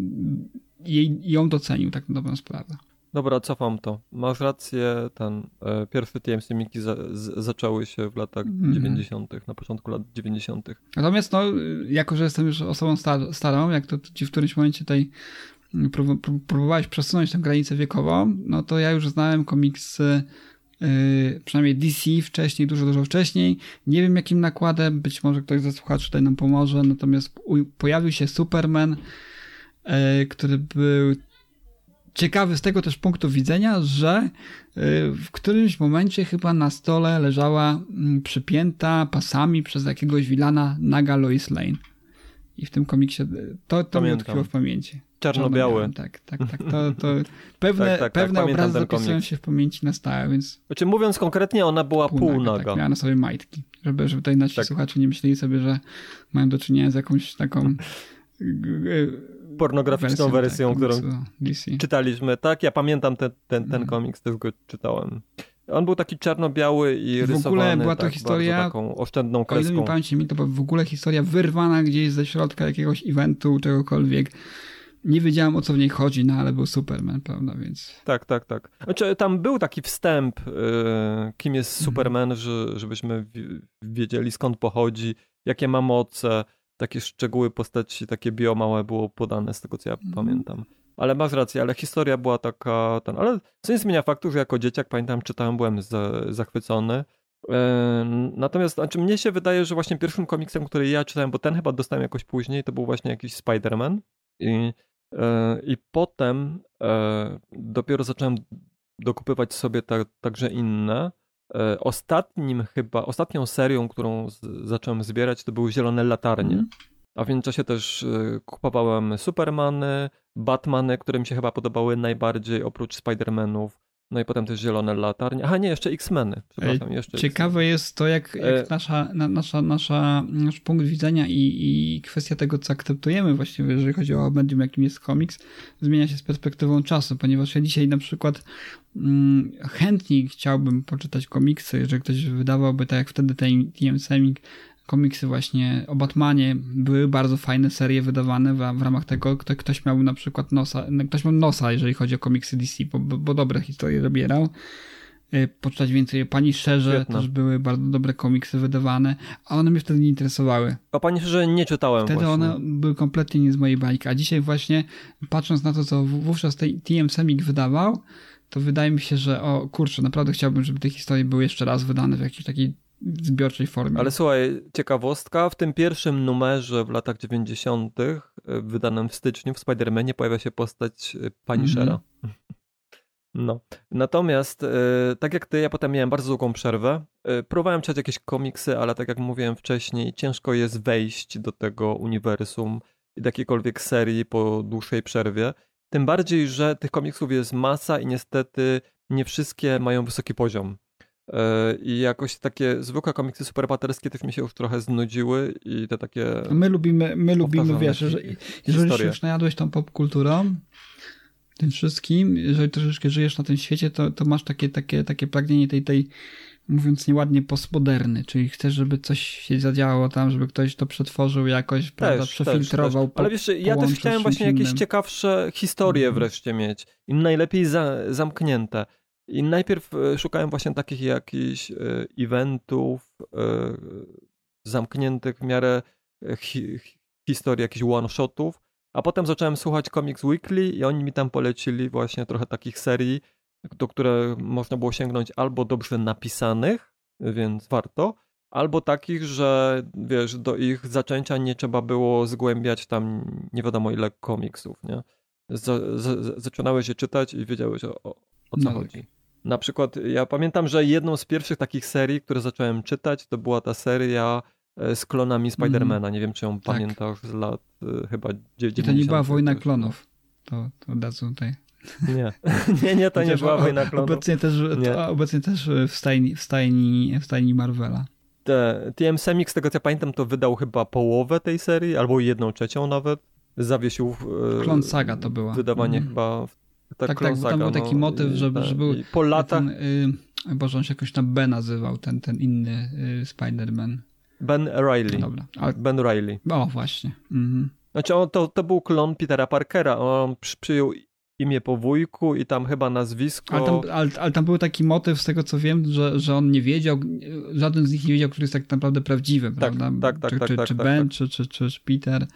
jej, ją docenił, tak na dobrą sprawę. Dobra, cofam to. Masz rację, ten e, pierwsze TMC Miki za, z, zaczęły się w latach Mhm. 90., na początku lat 90. Natomiast, no, jako że jestem już osobą star- starą, jak to ci w którymś momencie tutaj prób- prób- próbowałeś przesunąć tę granicę wiekową, no to ja już znałem komiksy, yy, przynajmniej DC wcześniej, dużo, dużo wcześniej. Nie wiem jakim nakładem, być może ktoś ze słuchaczy tutaj nam pomoże, natomiast pojawił się Superman, yy, który był ciekawy z tego też punktu widzenia, że yy, w którymś momencie chyba na stole leżała mm, przypięta pasami przez jakiegoś wilana naga Lois Lane. I w tym komiksie y, to, to mi utkwiło w pamięci. Czarno-biały. Tak, tak, tak. To, to [LAUGHS] pewne, Tak, tak, tak, pewne pamiętam obrazy zapisują się w pamięci na stałe, więc Znaczy mówiąc konkretnie, ona była półnaga. Tak, miała na sobie majtki. Żeby, żeby tutaj nasi Tak. słuchacze nie myśleli sobie, że mają do czynienia z jakąś taką [LAUGHS] y, y, Pornograficzną wersją, tak, którą DC. czytaliśmy. Tak, ja pamiętam ten, ten, ten Mhm. komiks, też go czytałem. On był taki czarno-biały i W ogóle rysowany była to tak, historia- taką oszczędną O ile mi kreską. pamięć mi, to w ogóle historia wyrwana gdzieś ze środka jakiegoś eventu, czegokolwiek. Nie wiedziałem o co w niej chodzi, no ale był Superman, prawda, więc... Tak, tak, tak. Znaczy, tam był taki wstęp, y, kim jest Mhm. Superman, że, żebyśmy wi- wiedzieli skąd pochodzi, jakie ma moce, takie szczegóły postaci, takie biomałe było podane z tego, co ja Mhm. pamiętam. Ale masz rację, ale historia była taka, ten, ale co nie zmienia faktu, że jako dzieciak, pamiętam, czytałem, byłem za, zachwycony. E, Natomiast znaczy, mnie się wydaje, że właśnie pierwszym komiksem, który ja czytałem, bo ten chyba dostałem jakoś później, to był właśnie jakiś Spider-Man. I, e, i potem e, dopiero zacząłem dokupywać sobie ta, także inne. E, Ostatnim chyba, ostatnią serią, którą z, zacząłem zbierać, to były Zielone Latarnie. Mhm. A w międzyczasie też e, kupowałem Supermany, Batmany, które mi się chyba podobały najbardziej oprócz Spider-Manów. No i potem też Zielone Latarnie. Aha, nie, jeszcze X-Meny. Przepraszam, jeszcze Ciekawe jest to, jak, jak E- nasza, na, nasza, nasza, nasz punkt widzenia i, i kwestia tego, co akceptujemy właściwie, jeżeli chodzi o medium, jakim jest komiks, zmienia się z perspektywą czasu, ponieważ ja dzisiaj na przykład mm, chętniej chciałbym poczytać komiksy, jeżeli ktoś wydawałby, tak jak wtedy ten TM Semik, komiksy właśnie o Batmanie, były bardzo fajne serie wydawane w, w ramach tego, kto, ktoś miał na przykład nosa, ktoś miał nosa, jeżeli chodzi o komiksy DC, bo, bo, dobre historie dobierał. Y, Poczytać więcej o Pani Szerze, Świetne. też były bardzo dobre komiksy wydawane, a one mnie wtedy nie interesowały. O Panie że nie czytałem Wtedy właśnie. one były kompletnie nie z mojej bajki, a dzisiaj właśnie patrząc na to, co wówczas TM Semik wydawał, to wydaje mi się, że o kurczę, naprawdę chciałbym, żeby te historie były jeszcze raz wydane w jakiejś takiej zbiorczej formie. Ale słuchaj, ciekawostka, w tym pierwszym numerze w latach 90., e, wydanym w styczniu w Spider-Manie pojawia się postać e, Punishera. [LAUGHS] No. Natomiast, e, tak jak ty, ja potem miałem bardzo długą przerwę. Próbowałem czytać jakieś komiksy, ale tak jak mówiłem wcześniej, ciężko jest wejść do tego uniwersum i do jakiejkolwiek serii po dłuższej przerwie. Tym bardziej, że tych komiksów jest masa i niestety nie wszystkie mają wysoki poziom. E, I jakoś takie zwykłe komiksy superbohaterskie też mi się już trochę znudziły i te takie... My lubimy, my lubimy wiesz, że jakieś jeżeli się już najadłeś tą popkulturą, tym wszystkim, jeżeli troszeczkę żyjesz na tym świecie, to, to masz takie, takie, takie pragnienie tej, tej, mówiąc nieładnie, postmoderny, czyli chcesz, żeby coś się zadziało tam, żeby ktoś to przetworzył jakoś, prawda, przefiltrował. też. Ale wiesz, ja też chciałem właśnie jakieś innym. ciekawsze historie Mhm. wreszcie mieć. I najlepiej za, zamknięte. I najpierw e, szukałem właśnie takich jakichś e, eventów e, zamkniętych w miarę hi, hi- historii, jakichś one-shotów, a potem zacząłem słuchać Comics Weekly i oni mi tam polecili właśnie trochę takich serii, do które można było sięgnąć albo dobrze napisanych, więc warto, albo takich, że wiesz, do ich zaczęcia nie trzeba było zgłębiać tam nie wiadomo ile komiksów, nie? Za, za- zaczynałeś je czytać i wiedziałeś o, o, co No tak. Na przykład ja pamiętam, że jedną z pierwszych takich serii, które zacząłem czytać, to była ta seria e, z klonami Spidermana. Nie wiem, czy ją Mhm. Tak. pamiętasz z lat e, chyba I 90. to nie była wojna też. klonów. To, to od razu tutaj. Nie, [LAUGHS] nie, nie, to nie była wojna klonów. Obecnie też, to, obecnie też w stajni, w stajni, w stajni Marvela. Te, TM Semik, z tego co ja pamiętam, to wydał chyba połowę tej serii, albo jedną trzecią nawet. Zawiesił e, Klon Saga to była. wydawanie Mhm. chyba. Tak, Tak, tak, bo tam był taki no, motyw, żeby- ten- że był Po latach Ten, y, Boże, on się jakoś tam B nazywał, ten, ten inny y, Spider-Man. Ben Riley. No dobra. Ale, Ben Riley. o, właśnie. Mhm. Znaczy on, to, to był klon Petera Parkera. On przy, przyjął imię po wujku i tam chyba nazwisko. Ale, tam, ale, ale tam był taki motyw, z tego co wiem, że, że on nie wiedział, żaden z nich nie wiedział, który jest tak naprawdę prawdziwy, prawda? tak, tak, czy, tak, czy, tak, czy tak, Ben, tak. Czy, czy, czy Peter.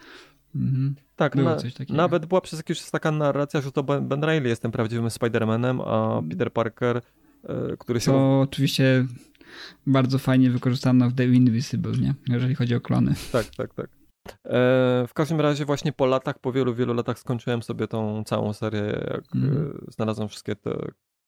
Mhm. tak, na, nawet była przez jakiś czas taka narracja, że to Ben, Riley jest tym prawdziwym Spider-Manem, a Peter Parker, e, który się To oczywiście bardzo fajnie wykorzystano w The Invisible, nie? Jeżeli chodzi o klony. Tak, tak, tak. E, w każdym razie właśnie po latach, po wielu, wielu latach skończyłem sobie tą całą serię, jak Mhm. e, znalazłem wszystkie te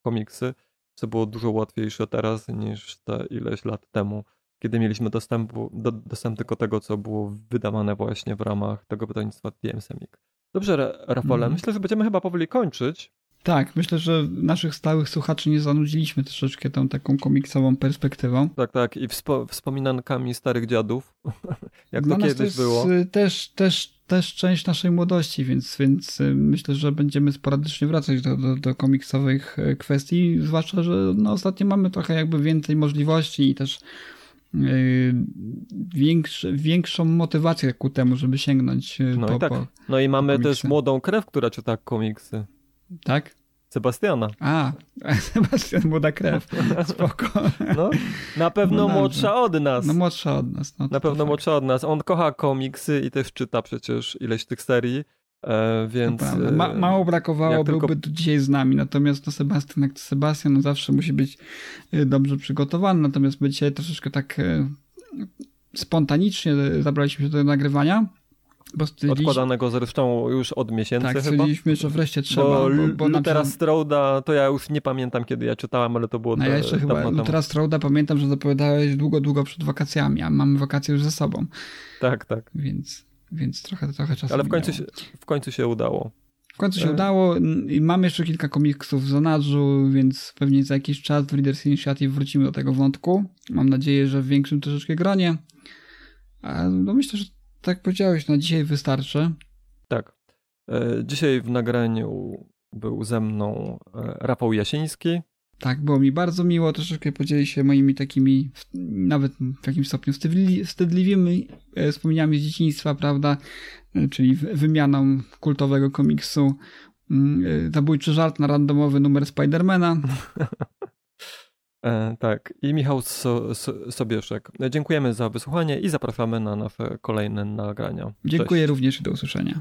komiksy, co było dużo łatwiejsze teraz niż te ileś lat temu, kiedy mieliśmy dostępu, do, dostęp tylko tego, co było wydawane właśnie w ramach tego wydawnictwa TM Semik. Dobrze, Ra- Rafale, Mhm. myślę, że będziemy chyba powoli kończyć. Tak, myślę, że naszych stałych słuchaczy nie zanudziliśmy troszeczkę tą taką komiksową perspektywą. Tak, tak, i wspo- wspominankami starych dziadów, [LAUGHS] jak Dla to nas kiedyś to jest było. y, Też, też, też część naszej młodości, więc, więc y, myślę, że będziemy sporadycznie wracać do, do, do komiksowych y, kwestii, zwłaszcza, że no, ostatnio mamy trochę jakby więcej możliwości i też większy, większą motywację ku temu, żeby sięgnąć y, No po, i tak. po... No i mamy komiksy. też młodą krew, która czyta komiksy. Tak? Sebastiana. A, [LAUGHS] Sebastian, młoda krew. Spoko. No, na pewno No młodsza od nas. No młodsza od nas. No, na pewno młodsza od nas. On kocha komiksy i też czyta przecież ileś tych serii, e, więc... Prawda. Ma, e, mało brakowało, jak tylko- byłby tu dzisiaj z nami. Natomiast no Sebastian, jak to Sebastian, no zawsze musi być y, dobrze przygotowany. Natomiast my dzisiaj troszeczkę tak y, spontanicznie zabraliśmy się do nagrywania. Odkładanego zresztą już od miesięcy tak, chyba. stwierdziliśmy, że wreszcie trzeba. Bo, Bo, bo, Lutera Strauda to ja już nie pamiętam kiedy ja czytałem, ale to było no ja jeszcze chyba dawno. Lutera Strauda pamiętam, że zapowiadałeś długo, długo przed wakacjami, a mamy wakacje już ze sobą. Tak, tak. Więc, więc trochę, trochę czasu Ale w końcu, minęło. się, w końcu się udało. W końcu się E. udało i mam jeszcze kilka komiksów w zanadrzu, więc pewnie za jakiś czas w Readers Initiative wrócimy do tego wątku. Mam nadzieję, że w większym troszeczkę gronie. No myślę, że tak powiedziałeś, na dzisiaj wystarczy. Tak. E, Dzisiaj w nagraniu był ze mną e, Rafał Jasiński. Tak, było mi bardzo miło troszeczkę podzielić się moimi takimi, nawet w jakimś stopniu wstydli, wstydliwymi e, wspomnieniami z dzieciństwa, prawda? E, Czyli wymianą kultowego komiksu mm, e, Zabójczy żart na randomowy numer Spidermana. [LAUGHS] E, tak, i Michał so, so, Sobieszek. Dziękujemy za wysłuchanie i zapraszamy na nasze kolejne nagrania. Dziękuję Cześć. również i do usłyszenia.